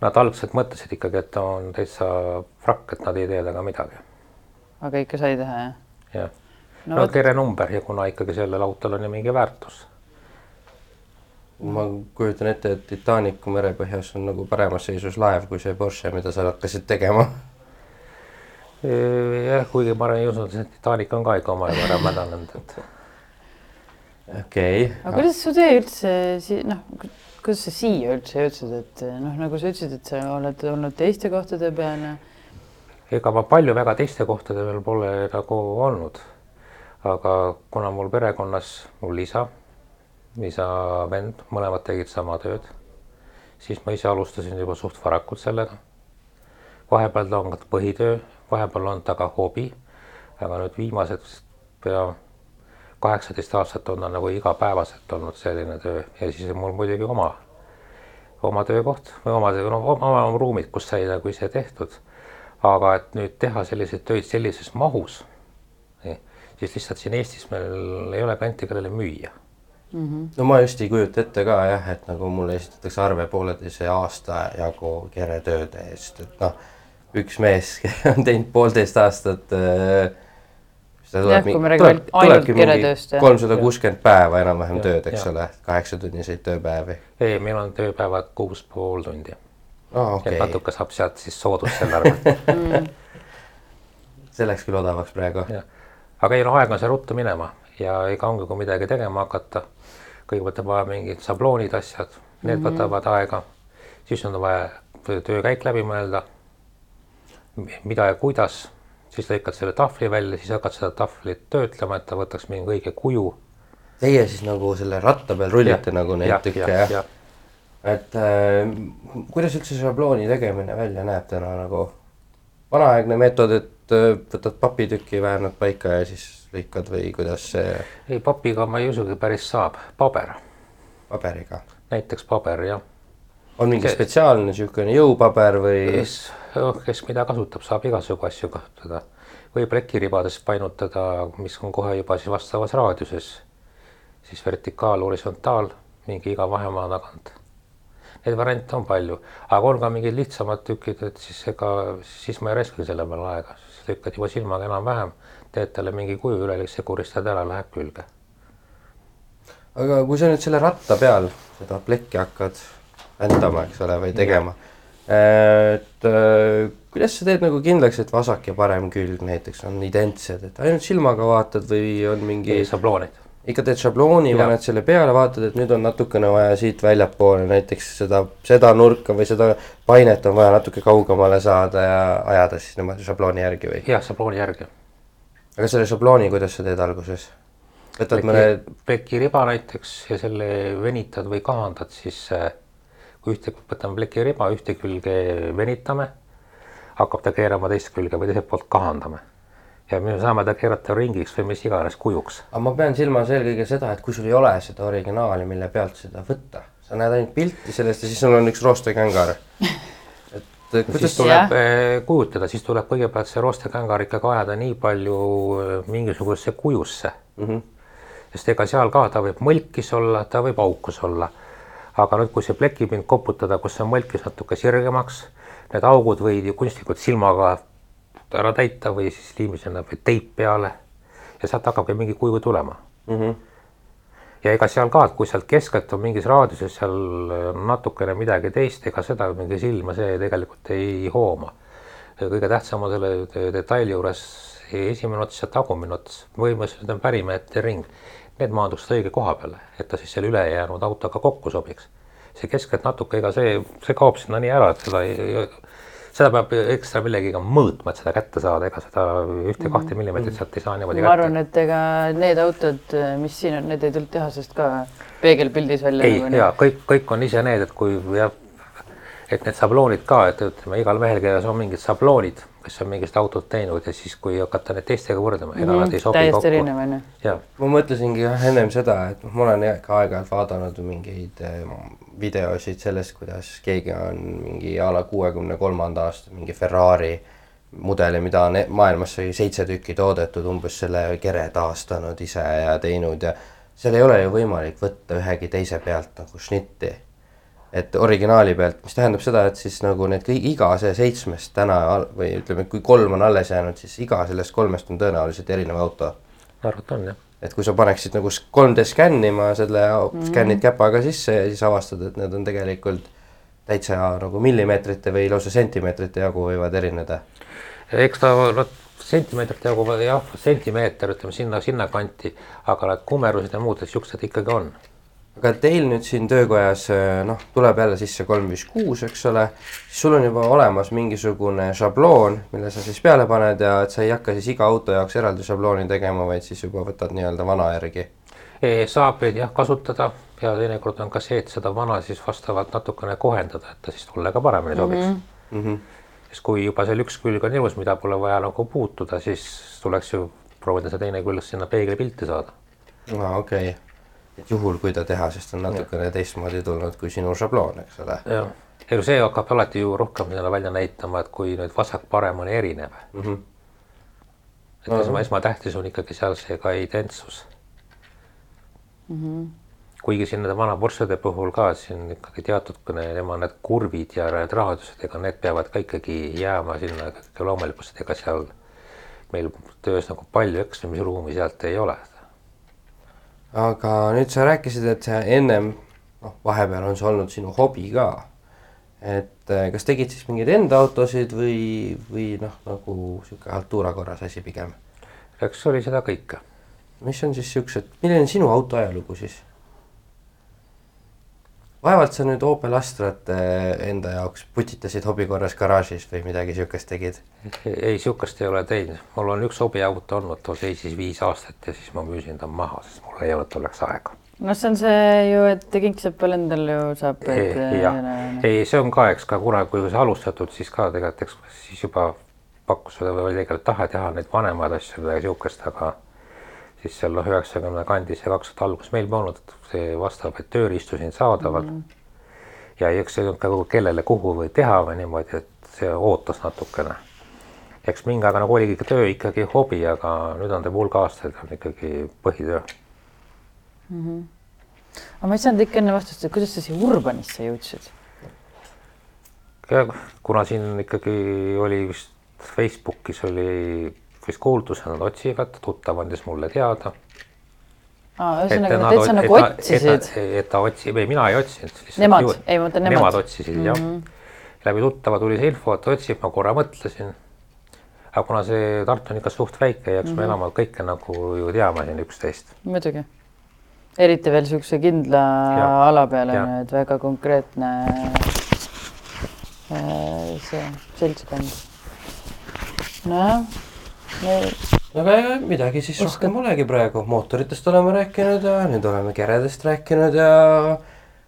nad algselt mõtlesid ikkagi, et ta on täitsa frakk, et nad ei tee temaga midagi. Aga ikka sai teha, jah? jah, no no vot, terenumber ja kuna ikkagi sellel autol on ju mingi väärtus ma kujutan ette, et Titanicu merepõhjas on nagu paremas seisus laev kui see Porsche, mida sa hakkasid tegema. jah, kuigi ma ei usu, et see Titanic on ka ikka omajagu ära mädanenud, et okei aga kuidas su tee üldse si-, noh, kuidas sa siia üldse jõudsid, et noh, nagu sa ütlesid, et sa oled olnud teiste kohtade peal ja ega ma palju väga teiste kohtade peal pole nagu olnud. aga kuna mul perekonnas mul isa, isa vend, mõlemad tegid sama tööd, siis ma ise alustasin juba suht varakult sellega. vahepeal ta on ka põhitöö, vahepeal on ta ka hobi, aga nüüd viimased pea kaheksateist aastat on ta nagu igapäevaselt olnud selline töö ja siis mul muidugi oma oma töökoht või oma, oma, oma ruumid, kus sai nagu ise tehtud. Aga et nüüd teha selliseid töid sellises mahus, siis lihtsalt siin Eestis meil ei ole kanti, kellele müüa. no ma just ei kujuta ette ka jah, et nagu mulle esitatakse arve pooleteise aasta jagu keretööde eest, et noh, üks mees on teinud poolteist aastat äh, kui me räägime ainult keretööst, jah. kolmsada kuuskümmend päeva enam-vähem tööd, eks jah. ole, kaheksatunniseid tööpäevi. ei, meil on tööpäevad kuus pool tundi aa, okay., et, natuke saab sealt siis soodust selle arvelt [LAUGHS] [LAUGHS] see läks küll odavaks praegu. aga ei no aeg on see ruttu minema ja ega ongi, kui midagi tegema hakata, kõigepealt on vaja mingid šabloonid, asjad, need mm -hmm. võtavad aega, siis on vaja töökäik läbi mõelda. mida ja kuidas, siis lõikad selle tahvli välja, siis hakkad seda tahvlit töötlema, et ta võtaks mingi õige kuju. Teie siis nagu selle ratta peal rullite nagu neid tükke jah ja.? Et äh, kuidas üldse šablooni tegemine välja näeb täna nagu vanaaegne meetod, et äh, võtad papitüki, väänad paika ja siis lõikad või kuidas see ei, papiga ma ei usugi päris saab, paber, paberiga? näiteks paber jah. on mingi See- spetsiaalne niisugune jõupaber või? kes, kes mida kasutab, saab igasugu asju kasutada. võib plekiribadest painutada, mis on kohe juba siis vastavas raadiuses, siis vertikaal, horisontaal, mingi iga vahemaa tagant. Neid variante on palju, aga on ka mingid lihtsamad tükid, et siis ega, siis ma ei raiskagi selle peale aega, lükkad juba silmaga enam-vähem, teed talle mingi kuju üle, lihtsalt kuristad ära, läheb külge. aga kui sa nüüd selle ratta peal seda plekki hakkad vändama, eks ole, või tegema, et äh, kuidas sa teed nagu kindlaks, et vasak ja parem külg näiteks on identsed, et ainult silmaga vaatad või on mingi, šabloonid, ikka teed šablooni, paned selle peale, vaatad, et nüüd on natukene vaja siit väljapoole näiteks seda, seda nurka või seda painet on vaja natuke kaugemale saada ja ajada siis niimoodi šablooni järgi või? jah, šablooni järgi aga selle šablooni, kuidas sa teed alguses? võtad mõne, plekiriba näiteks ja selle venitad või kahandad, siis äh, kui ühte, võtame plekiriba, ühte külge venitame, hakkab ta keerama teist külge või teiselt poolt kahandame. Ja me saame ta keerata ringiks või mis iganes kujuks. aga ma pean silmas eelkõige seda, et kui sul ei ole seda originaali, mille pealt seda võtta, sa näed ainult pilti sellest ja siis sul on üks roostekängar. et kuidas siis tuleb, tuleb äh, kujutada, siis tuleb kõigepealt see roostekängar ikkagi ajada nii palju äh, mingisugusesse kujusse mm. -hmm. sest ega seal ka ta võib mõlkis olla, ta võib aukus olla. aga nüüd, kui see plekipind koputada, kus see mõlkis natuke sirgemaks, need augud võid ju kunstlikult silmaga ära täita või siis liimisena või teip peale ja sealt hakkabki mingi kuju tulema mm -hmm. ja ega seal ka, et kui sealt keskelt on mingis raadiuses seal natukene midagi teist, ega seda mingi silma see tegelikult ei hooma. kõige tähtsam on selle de- detaili juures esimene ots ja tagumine ots, põhimõtteliselt on pärimeetri ring. Need maanduksid õige koha peale, et ta siis selle ülejäänud autoga kokku sobiks. see keskelt natuke, ega see, see kaob sinna nii ära, et seda ei, seda peab ekstra millegiga mõõtma, et seda kätte saada, ega seda ühte-kahte millimeetrit sealt ei saa niimoodi ma arvan, et ega need autod, mis siin on, need ei tulnud tehasest ka peegelpildis välja. ei, ja kõik, kõik on ise need, et kui jah, et need sabloonid ka, et ütleme, igal mehel, kellel on mingid sabloonid, kes on mingist autot teinud ja siis, kui hakata need teistega võrdlema, ega mm nad ei sobi täiesti kokku. erinev on ju. ma mõtlesingi jah ennem seda, et ma olen ka aeg-ajalt vaadanud mingeid eh, videosid sellest, kuidas keegi on mingi a la kuuekümne kolmanda aasta mingi Ferrari mudeli, mida on e-, maailmas sai seitse tükki toodetud, umbes selle kere taastanud ise ja teinud ja seal ei ole ju võimalik võtta ühegi teise pealt nagu šnitti et originaali pealt, mis tähendab seda, et siis nagu need kõik, iga see seitsmest täna või ütleme, kui kolm on alles jäänud, siis iga sellest kolmest on tõenäoliselt erinev auto. arvata on jah. et kui sa paneksid nagu 3D skännima selle mm, -hmm. skännid käpaga sisse ja siis avastad, et need on tegelikult täitsa nagu millimeetrite või lausa sentimeetrite jagu võivad erineda. eks ta noh, sentimeetrite jagu jah, sentimeeter ütleme sinna, sinnakanti, aga need kumerused ja muud, et siuksed ikkagi on aga teil nüüd siin töökojas äh, noh, tuleb jälle sisse kolm, viis, kuus, eks ole, siis sul on juba olemas mingisugune šabloon, mille sa siis peale paned ja et sa ei hakka siis iga auto jaoks eraldi šablooni tegema, vaid siis juba võtad nii-öelda vana järgi. saab neid jah kasutada ja teinekord on ka see, et seda vana siis vastavalt natukene kohendada, et ta siis tulle ka paremini sobiks mm. -hmm. sest kui juba seal üks külg on ilus, mida pole vaja nagu puutuda, siis tuleks ju proovida see teine külg sinna peeglipilti saada. aa, okei okay et juhul, kui ta tehasest on natukene teistmoodi tulnud kui sinu šabloon, eks ole. jah, ega see hakkab alati ju rohkem seda välja näitama, et kui nüüd vasak-parem on erinev mm. -hmm. et no, esma, esmatähtis on ikkagi seal see ka identsus mm. -hmm. kuigi siin nende vana Porschede puhul ka siin ikkagi teatud tema need kurvid ja need raadused, ega need peavad ka ikkagi jääma sinna loomulikult, ega seal meil töös nagu palju eksimisruumi sealt ei ole aga nüüd sa rääkisid, et ennem noh, vahepeal on see olnud sinu hobi ka. et eh, kas tegid siis mingeid enda autosid või, või noh, nagu sihuke haltuura korras asi pigem? eks oli seda kõike. mis on siis siuksed, milline on sinu auto ajalugu siis? Vaevalt sa nüüd Opel Astrat eh, enda jaoks putitasid hobi korras garaažis või midagi siukest tegid? ei, siukest ei ole teinud, mul on üks hobiauto olnud, too seisis viis aastat ja siis ma müüsin ta maha, sest mul ei olnud tolleks aega. no see on see ju, et kingsepal endal ju saab. jah, ei, see on ka, eks ka kunagi, kui sai alustatud, siis ka tegelikult, eks siis juba pakkus või oli tegelikult tahe teha neid vanemaid asju, midagi siukest, aga siis seal noh, üheksakümne kandis ja kaks tuhat alguses meil polnud see vastav, et tööriistu siin saadaval mm. -hmm. ja eks ei olnud ka kellele, kuhu või teha või niimoodi, et see ootas natukene. eks mingi aega nagu oligi töö ikkagi hobi, aga nüüd on ta hulk aastaid on ikkagi põhitöö mm. -hmm. aga ma ei saanud ikka enne vastust, et kuidas sa siia Urbanisse jõudsid? kuna siin ikkagi oli vist Facebookis oli vist kuulutuse nad otsivad, tuttav andis mulle teada. ühesõnaga nad täitsa nagu otsisid. et ta otsib, ei mina ei otsinud. Nemad, ei ma mõtlen nemad. Nemad otsisid mm -hmm. jah. Mhm. läbi tuttava tuli see info, et otsib, ma korra mõtlesin. aga kuna see Tartu on ikka suht väike, ei jaksa mm -hmm. me enam kõike nagu ju teame siin üksteist. muidugi. eriti veel niisuguse kindla ja. ala peale, et väga konkreetne äh, see seltskond. nojah aga ega midagi siis Oskad. rohkem polegi praegu, mootoritest oleme rääkinud ja nüüd oleme keredest rääkinud ja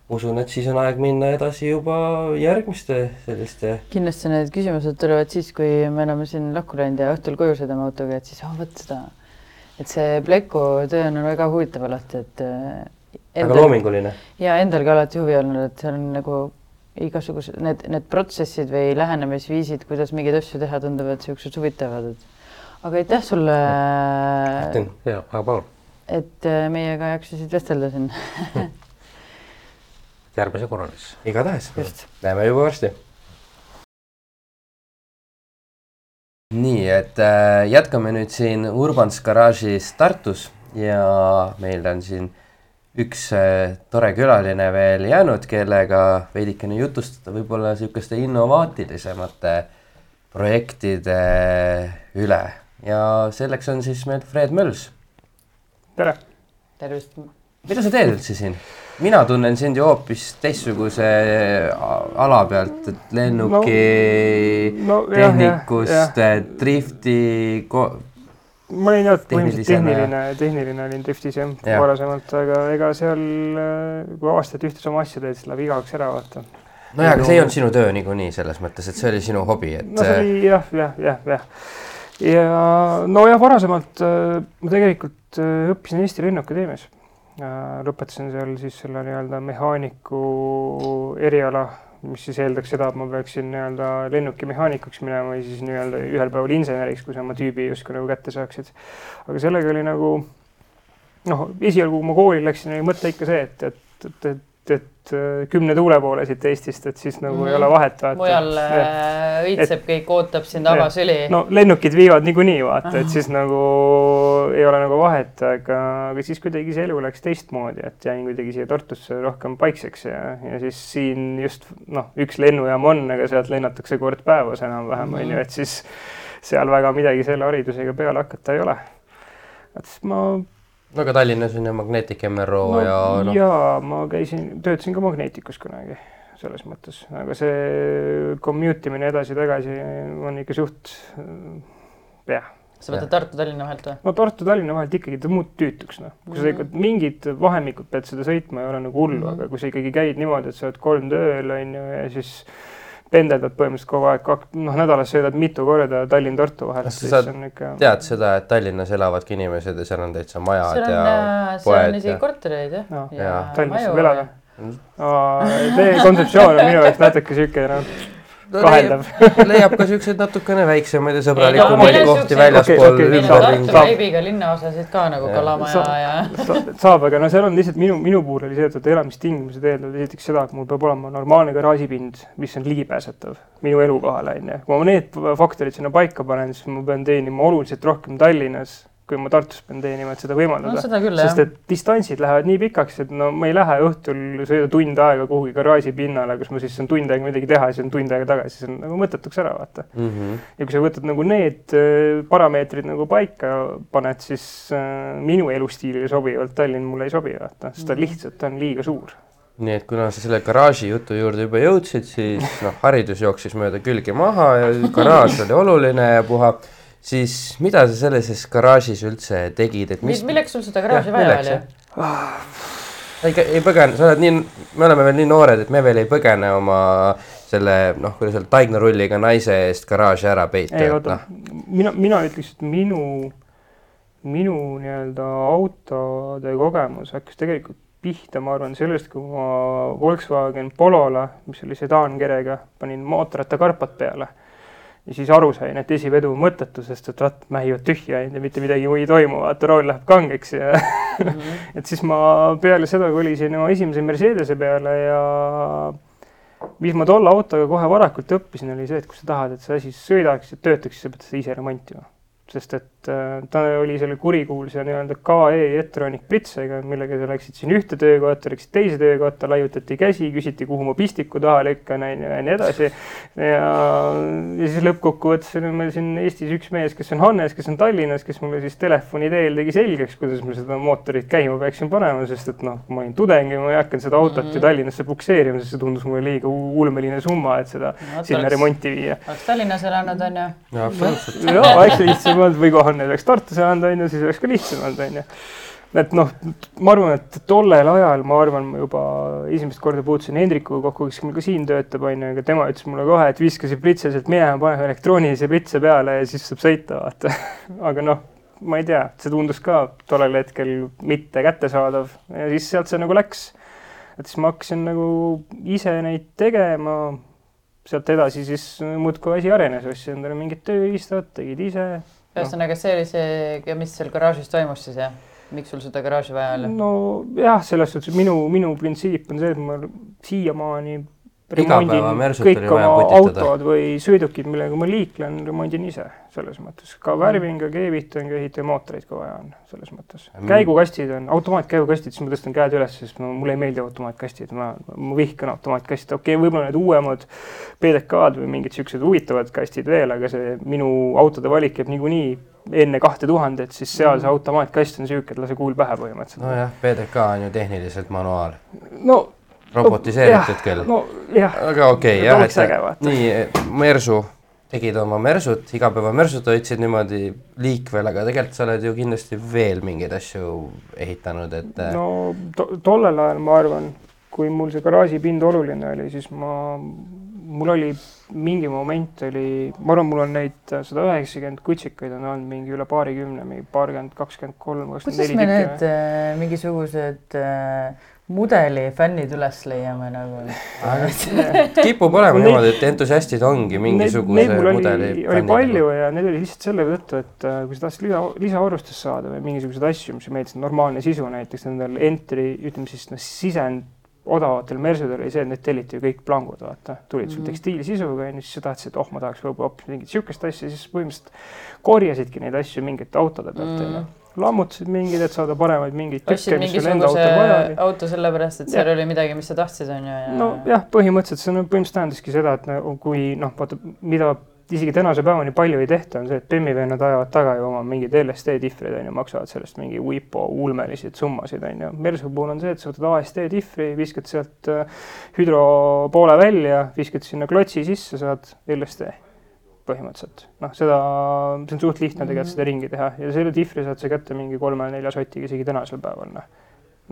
usun, et siis on aeg minna edasi juba järgmiste selliste. kindlasti need küsimused tulevad siis, kui me oleme siin lahku läinud ja õhtul koju sõidame autoga, et siis oh, vot seda, et see pleku töö on väga huvitav alati, et. väga loominguline. ja endal ka alati huvi olnud, et seal on nagu igasugused need, need protsessid või lähenemisviisid, kuidas mingeid asju teha, tunduvad siuksed huvitavad, et aga aitäh sulle. ja, aga palun. et äh, meiega jaksasid vestelda siin [LAUGHS] järgmise korrani siis. igatahes, näeme juba varsti. nii, et äh, jätkame nüüd siin Urbans garaažis Tartus ja meil on siin üks äh, tore külaline veel jäänud, kellega veidikene jutustada võib-olla niisuguste innovaatilisemate projektide üle ja selleks on siis meil Fred Mölls. tere! tervist! mida sa teed üldse siin? mina tunnen sind ju hoopis teistsuguse ala pealt, et lennuki no, no, tehnikust, drifti ko ma olin jah, põhimõtteliselt tehniline, tehniline olin driftis jah ja. varasemalt, aga ega seal, kui aastaid ühte sama asja teed, siis läheb igavaks ära vaata. nojah, aga see ei olnud sinu töö niikuinii selles mõttes, et see oli sinu hobi, et. no see oli jah, jah, jah, jah. Ja nojah, varasemalt äh, ma tegelikult äh, õppisin Eesti Lennuakadeemias. Äh, lõpetasin seal siis selle nii-öelda mehaaniku eriala mis siis eeldaks seda, et ma peaksin nii-öelda lennukimehaanikuks minema või siis nii-öelda ühel päeval inseneriks, kui sa oma tüübi justkui nagu kätte saaksid. aga sellega oli nagu noh, esialgu, kui ma kooli läksin, oli mõte ikka see, et, et, et, et et kümne tuule poole siit Eestist, et siis nagu mm -hmm. ei ole vahet. mujal äh, õitseb, kõik ootab sind avasüli. no lennukid viivad niikuinii vaata, et siis nagu ei ole nagu vahet, aga, aga siis kuidagi see elu läks teistmoodi, et jäin kuidagi siia Tartusse rohkem paikseks ja, ja siis siin just noh, üks lennujaam on, aga sealt lennatakse kord päevas enam-vähem on ju, mhm. et siis seal väga midagi selle haridusega peale hakata ei ole. et siis ma no aga Tallinnas on ju Magnetic MRO no, ja noh. jaa, ma käisin, töötasin ka Magneticus kunagi selles mõttes, aga see commute imine edasi-tagasi on ikka suht jah. sa võtad Tartu-Tallinna vahelt või? no Tartu-Tallinna vahelt ikkagi ta muutub tüütuks noh, kui mm sa ikka mingid vahemikud pead seda sõitma, ei ole nagu hullu mm, -hmm. aga kui sa ikkagi käid niimoodi, et sa oled kolm tööl on ju ja siis pendeldad põhimõtteliselt kogu aeg, noh, nädalas sõidad mitu korda Tallinn-Tartu vahel. kas sa ikka... tead seda, et Tallinnas elavadki inimesed ja seal on täitsa majad on, ja äh, seal on isegi ja... kortereid jah no.. Tallinnas saab elada. Teie kontseptsioon on minu jaoks natuke sihuke noh no, kaheldav leiab ka siukseid natukene väiksemaid ja sõbralikumaid kohti väljaspool okay, ümberringi. vaibiga linnaosasid ka nagu Kalamaja ja. [LAUGHS] saab, aga no seal on lihtsalt minu, minu puhul oli see, et elamistingimused eeldavad esiteks seda, et mul peab olema normaalne garaažipind, mis on ligipääsetav minu elukohale onju. kui ma need faktorid sinna paika panen, siis ma pean teenima oluliselt rohkem Tallinnas kui ma Tartus pean teenima, et seda võimaldada no,. sest et distantsid lähevad nii pikaks, et no ma ei lähe õhtul sõida tund aega kuhugi garaaži pinnale, kus ma siis saan tund aega midagi teha ja siis on tund aega tagasi, see on nagu mõttetuks ära vaata mm. -hmm. ja kui sa võtad nagu need äh, parameetrid nagu paika paned, siis äh, minu elustiilile sobivalt Tallinn mulle ei sobi vaata, sest ta -hmm. lihtsalt on liiga suur nii et kuna sa selle garaaži jutu juurde juba jõudsid, siis noh, haridus jooksis mööda külge maha ja garaaž oli oluline ja puha siis mida sa sellises garaažis üldse tegid, et mis milleks sul seda garaaži vaja oli? ei, ei põgene, sa oled nii, me oleme veel nii noored, et me veel ei põgene oma selle noh, kuidas öelda, taignarulliga naise eest garaaži ära peita. ei oota no., mina, mina ütleks, et minu, minu nii-öelda autode kogemus hakkas tegelikult pihta, ma arvan, sellest, kui ma Volkswagen Polole, mis oli sedaankerega, panin mootorrattakarpad peale ja siis aru sain, et esivedu on mõttetu, sest et ratt mähivad tühja ja mitte midagi ei toimu, vaata rool läheb kangeks ja mm -hmm. [LAUGHS] et siis ma peale seda kolisin oma esimese Mercedese peale ja mis ma tolle autoga kohe varakult õppisin, oli see, et kui sa tahad, et see asi sõidaks ja töötaks, siis sa pead seda ise remontima sest et äh, ta oli selle kurikuulsa nii-öelda KE Electronic Britsega, millega sa läksid siin ühte töökotta, läksid teise töökotta, laiutati käsi, küsiti, kuhu ma pistiku taha lükkan, on ju, ja nii edasi. ja, ja siis lõppkokkuvõttes oli meil siin Eestis üks mees, kes on Hannes, kes on Tallinnas, kes mulle siis telefoni teel tegi selgeks, kuidas ma seda mootorit käima peaksin panema, sest et noh, ma olin tudeng ja ma ei hakanud seda autot mm -hmm. ju Tallinnasse pukseerima, sest see tundus mulle liiga ulmeline summa, et seda no, sinna oleks, remonti viia. oleks Tallinnas elanud, on ju. absoluutselt. jaa, eks lihtsam lihtsam olnud või kui Hannes oleks Tartus elanud, on ju, siis oleks ka lihtsam olnud, on ju. et noh, ma arvan, et tollel ajal, ma arvan, ma juba esimest korda puutusin Hendrikuga kokku, kes meil ka siin töötab, on ju, aga tema ütles mulle kohe, et viska see pritse sealt minema, pane elektroonilise pritse peale ja siis saab sõita, vaata [LAUGHS] aga noh, ma ei tea, see tundus ka tollel hetkel mitte kättesaadav ja siis sealt see nagu läks. et siis ma hakkasin nagu ise neid tegema sealt edasi siis muudkui asi arenes, ostsin endale mingid tööriistad, tegid ise ühesõnaga, see oli see, mis seal garaažis toimus siis jah? miks sul seda garaaži vaja oli? nojah, selles suhtes minu, minu printsiip on see, et ma siiamaani remondin kõik oma autod või sõidukid, millega ma liiklen, remondin ise selles mõttes. ka mm. värvin, ka keevitan, ka ehitan mootoreid, kui vaja on, selles mõttes. käigukastid on, automaatkäigukastid, siis ma tõstan käed üles, sest no, mulle ei meeldi automaatkastid, ma, ma vihkan automaatkastid, okei okay,, võib-olla need uuemad PDK-d või mingid siuksed huvitavad kastid veel, aga see minu autode valik jääb niikuinii enne kahte tuhandet, siis seal see automaatkast on sihuke, et lase kuul pähe põhimõtteliselt. nojah, PDK on ju tehniliselt manuaal, no robotiseeritud küll. nojah, aga okei okay, jah, vaata. nii Mersu, tegid oma Mersut, igapäevamersut hoidsid niimoodi liikvel, aga tegelikult sa oled ju kindlasti veel mingeid asju ehitanud, et äh, no. no to, tollel ajal ma arvan, kui mul see garaažipind oluline oli, siis ma, mul oli mingi moment oli, ma arvan, mul on neid sada üheksakümmend kutsikaid on olnud mingi üle paarikümne, mingi paarkümmend, kakskümmend kolm, kakskümmend kuidas neli me need äh, mingisugused äh, mudeli fännid üles leiame nagu? [LAUGHS] kipub olema Neid- niimoodi, et entusiastid ongi mingisuguse Neid mul mudeli oli, palju ja need oli lihtsalt selle tõttu, et äh, kui sa tahtsid lisa, lisavarustust saada või mingisuguseid asju, mis meeldisid, normaalne sisu näiteks nendel entry, ütleme siis noh, sisend odavatel Mersudel oli see, et need telliti ju kõik plangud, vaata, tulid sul Mhm. tekstiilisisuga onju, siis sa tahtsid, et oh, ma tahaks võib-olla hoopis mingit siukest asja, siis põhimõtteliselt korjasidki neid asju mingite autode pealt onju. Lammutasid mingeid, et saada paremaid mingeid tükke, mis sul enda autol vaja oli. auto sellepärast, et seal oli midagi, mis sa tahtsid, on ju. nojah, põhimõtteliselt see no põhimõtteliselt tähendaski seda, et nagu kui noh, vaata mida isegi tänase päevani palju ei tehta, on see, et Bemmi vennad ajavad taga ju oma mingeid LSD dihvreid on ju, maksavad sellest mingi WIPO ulmelisi summasid on ju. Mersu puhul on see, et sa võtad ASD dihvri, viskad sealt äh, hüdropoole välja, viskad sinna klotsi sisse, saad LSD põhimõtteliselt. noh, seda, see on suht lihtne tegelikult seda ringi teha ja selle dihvri saad sa kätte mingi kolme-nelja sotiga isegi tänasel päeval noh.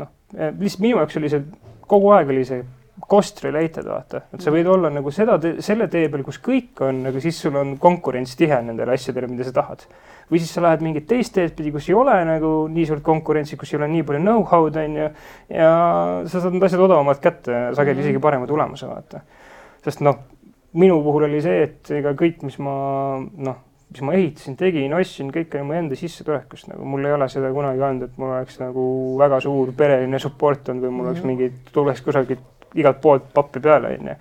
noh, lihtsalt minu jaoks oli see kogu aeg oli see cost related vaata, et sa võid olla nagu seda, selle tee peal, kus kõik on, aga siis sul on konkurents tihe nendele asjadele, mida sa tahad. või siis sa lähed mingit teist teed pidi, kus ei ole nagu nii suurt konkurentsi, kus ei ole nii palju know-how'd on ju. ja sa saad need asjad odavamalt kätte, sageli isegi parema tulemuse vaata. sest noh, minu puhul oli see, et ega kõik, mis ma noh, mis ma ehitasin, tegin, ostsin, kõik oli mu enda sissetulekust nagu, mul ei ole seda kunagi olnud, et mul oleks nagu väga suur pereline support olnud või mul oleks mingi, tuleks kusagilt igalt poolt pappi peale, onju.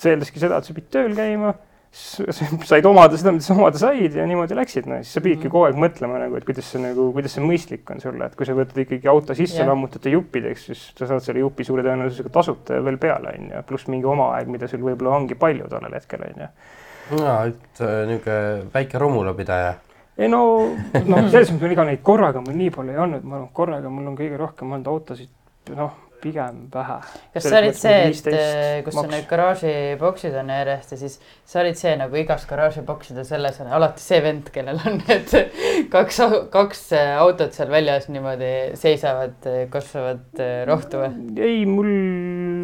see eeldaski seda, et sa pidid tööl käima, said omada seda, mida sa omada said ja niimoodi läksid, no siis sa pididki kogu aeg mõtlema nagu, et kuidas see nagu, kuidas see mõistlik on sulle, et kui sa võtad ikkagi auto sisse yeah., lammutad ta juppideks, siis sa saad selle jupi suure tõenäosusega tasuta veel peale, onju, pluss mingi oma aeg, mida sul võib-olla ongi palju tollel hetkel, onju no et äh, niisugune väike romulapidaja. ei no, noh, selles mõttes on iga neid korraga mul nii palju ei olnud, ma arvan, korraga mul on kõige rohkem olnud autosid, noh, pigem vähe. kas sa olid see, et äh, kus sul need garaažiboksid on järjest ja siis sa olid see nagu igas garaažibokside selles on alati see vend, kellel on [LAUGHS] need kaks, kaks äh, autot seal väljas niimoodi seisavad, kasvavad äh, rohtu või? ei, mul.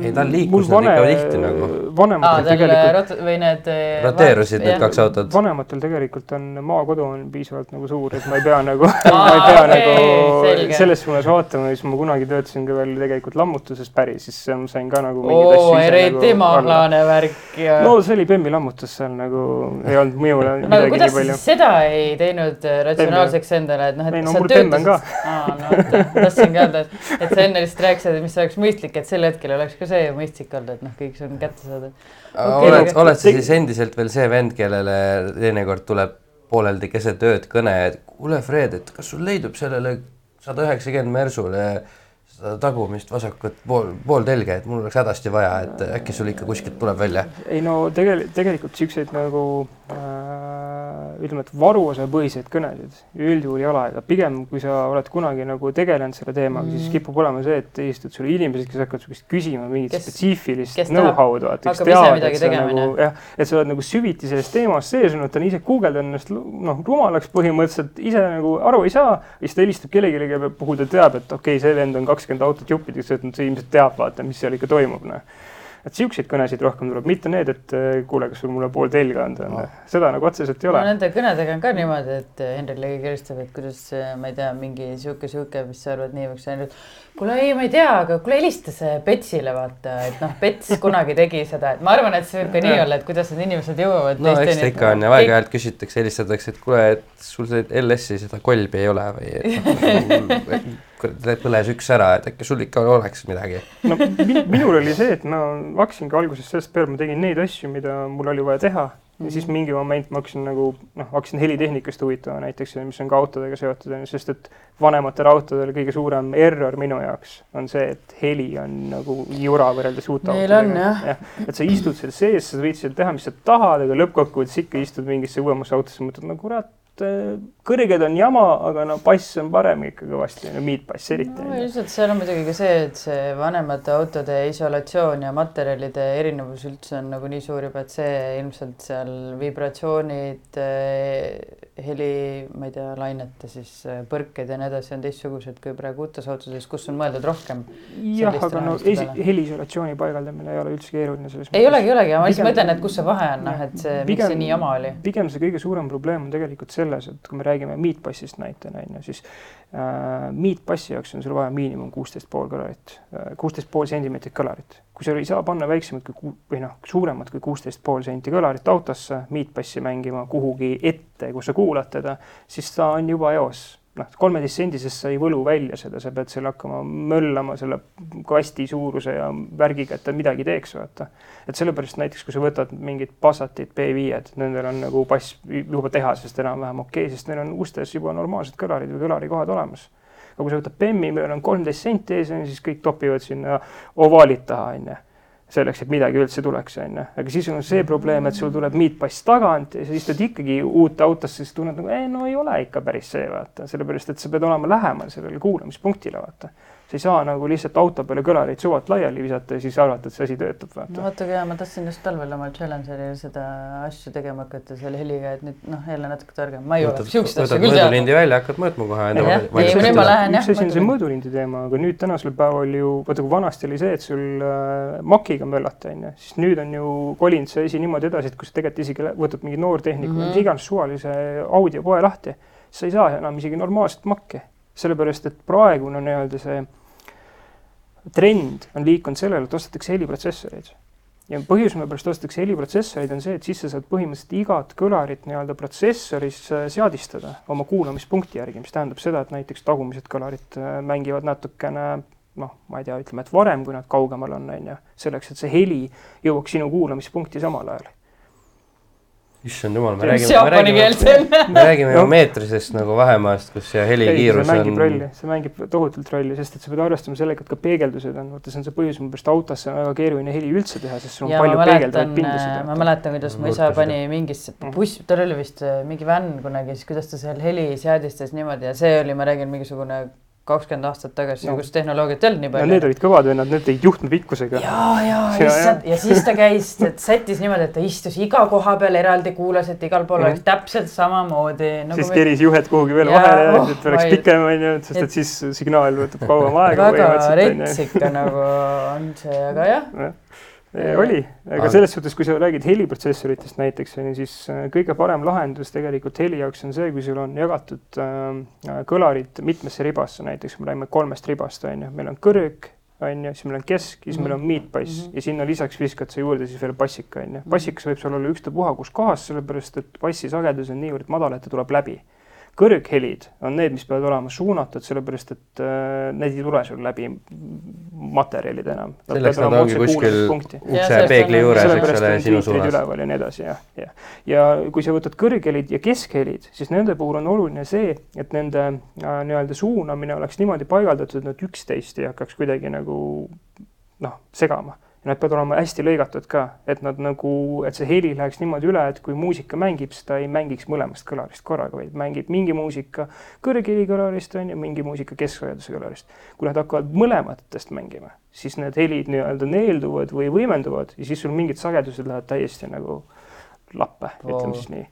Ei, tal liiklus nad ikka tihti nagu. aa, vanematel tal tegelikult, rot- või need. roteerusid need kaks autot. vanematel tegelikult on maakodu on piisavalt nagu suur, et ma ei pea nagu, [LAUGHS] Aa, [LAUGHS] ma ei pea okei, nagu selge. selles suunas vaatama, siis ma kunagi töötasin ka veel tegelikult lammutuses päris, siis ma sain ka nagu mingeid oo, asju ise nagu mahlane värk ja. no see oli Bemmi lammutus seal nagu ei olnud aga midagi kuidas nii palju seda ei teinud äh, ratsionaalseks endale, et noh, et Ei, no sa mul Bemm on ka. aa, no tahtsingi öelda, et, et sa enne lihtsalt rääkisid, et mis oleks mõistlik, et sel hetkel oleks ka see mõistlik olnud, et noh, kõik see on kätte saada. Okei, oled, oled sa siis endiselt veel see vend, kellele teinekord tuleb pooleldi keset ööd kõne, et kuule, Fred, et kas sul leidub sellele sada üheksakümmend Mersule tagumist vasakut pool, pooltelge, et mul oleks hädasti vaja, et äkki sul ikka kuskilt tuleb välja. ei no tegelikult, tegelikult siukseid nagu ütleme, et varuosapõhiseid kõnesid üldjuhul ei ole, aga pigem kui sa oled kunagi nagu tegelenud selle teemaga mm., siis kipub olema see, et eestud sulle inimesed, kes hakkavad käest küsima mingit Kes- spetsiifilist know-how'd, vaata, kes teavad, midagi et sa nagu jah, et sa oled nagu süviti selles teemas sees olnud, on ise guugeldanud ennast noh, rumalaks põhimõtteliselt, ise nagu aru ei saa, siis ta helistab kellelegi, kelle puhul ta teab, et okei okay,, see vend on kakskümmend autot juppideks võtnud, see ilmselt teab, vaata, mis seal ikka toimub, noh et siukseid kõnesid rohkem tuleb, mitte need, et eh, kuule, kas sul mulle pool telga anda on, seda nagu otseselt ei no ole. nende kõnedega on ka niimoodi, et Henrile helistab, et kuidas, ma ei tea, mingi sihuke, sihuke, mis sa arvad, nii võiks olla. kuule, ei, ma ei tea, aga kuule, helista see Petsile vaata, et noh, Pets [LAUGHS] kunagi tegi seda, et ma arvan, et see võib ka nii olla, et kuidas need inimesed jõuavad. no eks ta ikka on ja aeg-ajalt küsitakse, helistatakse, et kuule, et sul see LS-i seda kolbi ei ole või et [LAUGHS] [LAUGHS] kurat, põles üks ära, et äkki sul ikka oleks midagi. no min, minul oli see, et ma hakkasingi algusest sellest peale, ma tegin neid asju, mida mul oli vaja teha ja siis mingi moment ma hakkasin nagu noh, hakkasin helitehnikast huvitama näiteks, mis on ka autodega seotud, sest et vanematel autodel kõige suurem error minu jaoks on see, et heli on nagu jura võrreldes uute jah. jah. et sa istud seal sees, sa võid seal teha, mis sa tahad, aga lõppkokkuvõttes ikka istud mingisse uuemasse autosse, mõtled no kurat, äh, kõrged on jama, aga no bass on parem ikka kõvasti, no miitbass eriti no ilmselt seal on muidugi ka see, et see vanemate autode isolatsioon ja materjalide erinevus üldse on nagu nii suur juba, et see ilmselt seal vibratsioonid, heli, ma ei tea, lainete siis äh, põrked ja nii edasi on teistsugused kui praegu uutes autodes, kus on mõeldud rohkem. jah, aga no esi- heliisolatsiooni paigaldamine ei ole üldse keeruline selles ei olegi, ei olegi, ma lihtsalt mõtlen, et kus see vahe on, noh, et see, miks see nii jama oli. pigem see kõige suurem probleem on tegelikult selles, et kui me räägime miitbassist näitena on ju, siis äh, miitbassi jaoks on sul vaja miinimum kuusteist pool kõlarit, kuusteist pool sentimeetrit kõlarit. kui sa ei saa panna väiksemat kui ku- või noh, suuremat kui kuusteist pool senti kõlarit autosse miitbassi mängima kuhugi ette, kus sa kuulad teda, siis ta on juba eos noh, kolmeteistsendisest sa ei võlu välja seda, sa pead seal hakkama möllama selle kasti suuruse ja värgiga, et ta midagi teeks, vaata. et sellepärast näiteks, kui sa võtad mingid Passatit B5-d, nendel on nagu bass juba tehasest enam-vähem okei okay,, sest neil on ustes juba normaalsed kõlarid või kõlarikohad olemas. aga kui sa võtad BEM-i, millel on kolmteist senti ees, siis kõik topivad sinna ovaalid taha, on ju selleks, et midagi üldse tuleks, on ju. aga siis on see probleem, et sul tuleb miitpass tagant ja sa istud ikkagi uut autosse, siis tunned nagu, ei no ei ole ikka päris see, vaata, sellepärast et sa pead olema lähemal sellele kuulamispunktile, vaata. Sa ei saa nagu lihtsalt auto peale kõlareid suvalt laiali visata ja siis arvata, et see asi töötab, no vaata. kui ma tahtsin just talvel omal Challengeril seda asju tegema hakata selle heliga, et nüüd noh, jälle natuke targem, ma ei jõua asja võtad küll teada. mõõdulindi välja, hakkad mõõtma kohe üks asi on see mõõdulindi. teema, aga nüüd tänasel päeval ju, vaata kui vanasti oli see, et sul äh, makiga möllata, on ju, siis nüüd on ju kolinud see asi niimoodi edasi, et kui sa tegelikult isegi võtad mingi noortehniku mm Mhm. -hmm. iganes suvalise audiopoe lahti, sa ei saa enam isegi normaalset makki, sellepärast et praegune nii-öelda see trend on liikunud sellele, et ostetakse heliprotsessoreid ja põhjus, mille pärast ostetakse heliprotsessoreid, on see, et siis sa saad põhimõtteliselt igat kõlarit nii-öelda protsessoris äh, seadistada oma kuulamispunkti järgi, mis tähendab seda, et näiteks tagumised kõlarid äh, mängivad natukene noh, ma ei tea, ütleme, et varem, kui nad kaugemal on, on ju, selleks, et see heli jõuaks sinu kuulamispunkti samal ajal. Issand jumal, me on räägime, me räägime me räägime ju meetrisest nagu vahemaast, kus see helikiirus see mängib on rolli, see mängib tohutult rolli, sest et sa pead arvestama sellega, et ka peegeldused on, vaata see on see põhjus, mille pärast autosse on väga keeruline heli üldse teha, sest sul on ja palju peegeldavaid, pindasid. ma mäletan, kuidas mu isa pani mingisse Mhm. buss, tal oli vist äh, mingi vänn kunagi, siis kuidas ta seal heli seadistas niimoodi ja see oli, ma räägin, mingisugune kakskümmend aastat tagasi No. no., kus tehnoloogiat ei olnud nii no palju need olid kõvad vennad, need tegid juhtmepikkusega. ja, ja Ja, issand ja siis ta käis, sättis niimoodi, et ta istus iga koha peal eraldi, kuulas, et igal pool Mhm. oleks täpselt samamoodi nagu siis keris juhet kuhugi veel Jaa, vahele oh, et oleks ei- pikem onju, sest et- et siis signaal võtab kauem aega väga rets ikka nagu on see, aga jah, [LAUGHS] oli, aga selles suhtes, kui sa räägid heliprotsessoritest näiteks siis äh, kõige parem lahendus tegelikult heli jaoks on see, kui sul on jagatud äh, kõlarid mitmesse ribasse, näiteks me räägime kolmest ribast onju, meil on kõrg onju, siis meil on kesk ja siis meil on Mhm. ja sinna lisaks viskad sa juurde siis veel bassika onju. bassikas võib sul olla ükstapuha kus kohas, sellepärast et bassi sagedus on niivõrd madal, et ta tuleb läbi kõrghelid on need, mis peavad olema suunatud, sellepärast et äh, need ei tule sul läbi materjalid enam. selleks nad ongi kuskil ukse peegli on- juures, eks ole, sinu suunas. üleval ja nii edasi jah, jah. ja kui sa võtad kõrghelid ja keskhelid, siis nende puhul on oluline see, et nende äh, nii-öelda suunamine oleks niimoodi paigaldatud, et nad üksteist ei hakkaks kuidagi nagu noh, segama. Nad peavad olema hästi lõigatud ka, et nad nagu, et see heli läheks niimoodi üle, et kui muusika mängib, siis ta ei mängiks mõlemast kõlarist korraga, vaid mängib mingi muusika kõrgheli kõlarist on ju, mingi muusika kesksageduse kõlarist. kui nad hakkavad mõlematest mängima, siis need helid nii-öelda neelduvad või võimenduvad ja siis sul mingid sagedused lähevad täiesti nagu lappe, ütleme siis nii.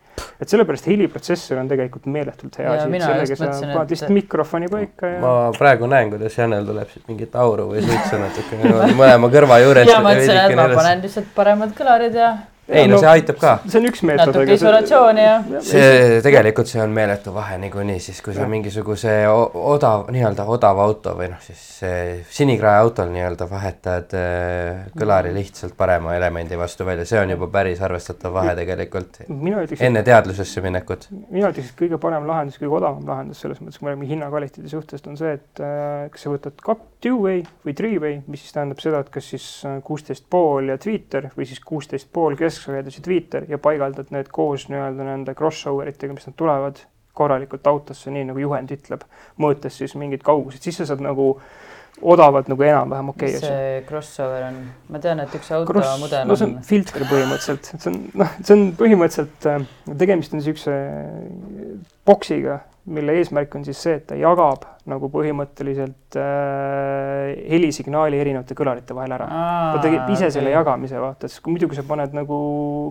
et sellepärast heliprotsessor on tegelikult meeletult hea asi, et sellega sa paned et- lihtsalt mikrofoni paika ja ma praegu näen, kuidas Janel tuleb siit mingit auru või suitsu natuke [LAUGHS] mõlema kõrva juurest. ja mõtlesin, et ma panen lihtsalt paremad kõlarid ja ei no see aitab ka. see on üks meetod. natuke isolatsiooni ja see tegelikult see on meeletu vahe niikuinii siis, kui sa mingisuguse odav, nii-öelda odava auto või noh, siis see sinikrae autol nii-öelda vahetad äh, kõlari lihtsalt parema elemendi vastu välja, see on juba päris arvestatav vahe tegelikult enne teadlusesse minekut. mina ütleks, et kõige parem lahendus, kõige odavam lahendus selles mõttes, kui me räägime hinnakvaliteedi suhtest, on see, et äh, kas sa võtad kak-, two-way või three-way, mis siis tähendab seda, et kas siis äh, kuusteist pool ja tweeter või siis kuusteist pool kesksagedus ja tweeter ja paigaldad need koos nii-öelda nende crossover itega, mis nad tulevad korralikult autosse, nii nagu juhend ütleb, mõõtes siis mingid kaugused, siis sa saad nagu odavad nagu enam-vähem okei asi see crossover on? ma tean, et üks auto Cross, mudel no see on on filter põhimõtteliselt, see on noh, see on põhimõtteliselt äh, tegemist on niisuguse boksiga, mille eesmärk on siis see, et ta jagab nagu põhimõtteliselt äh, helisignaali erinevate kõlarite vahel ära. ta teeb ise selle jagamise, vaata, sest muidu, kui sa paned nagu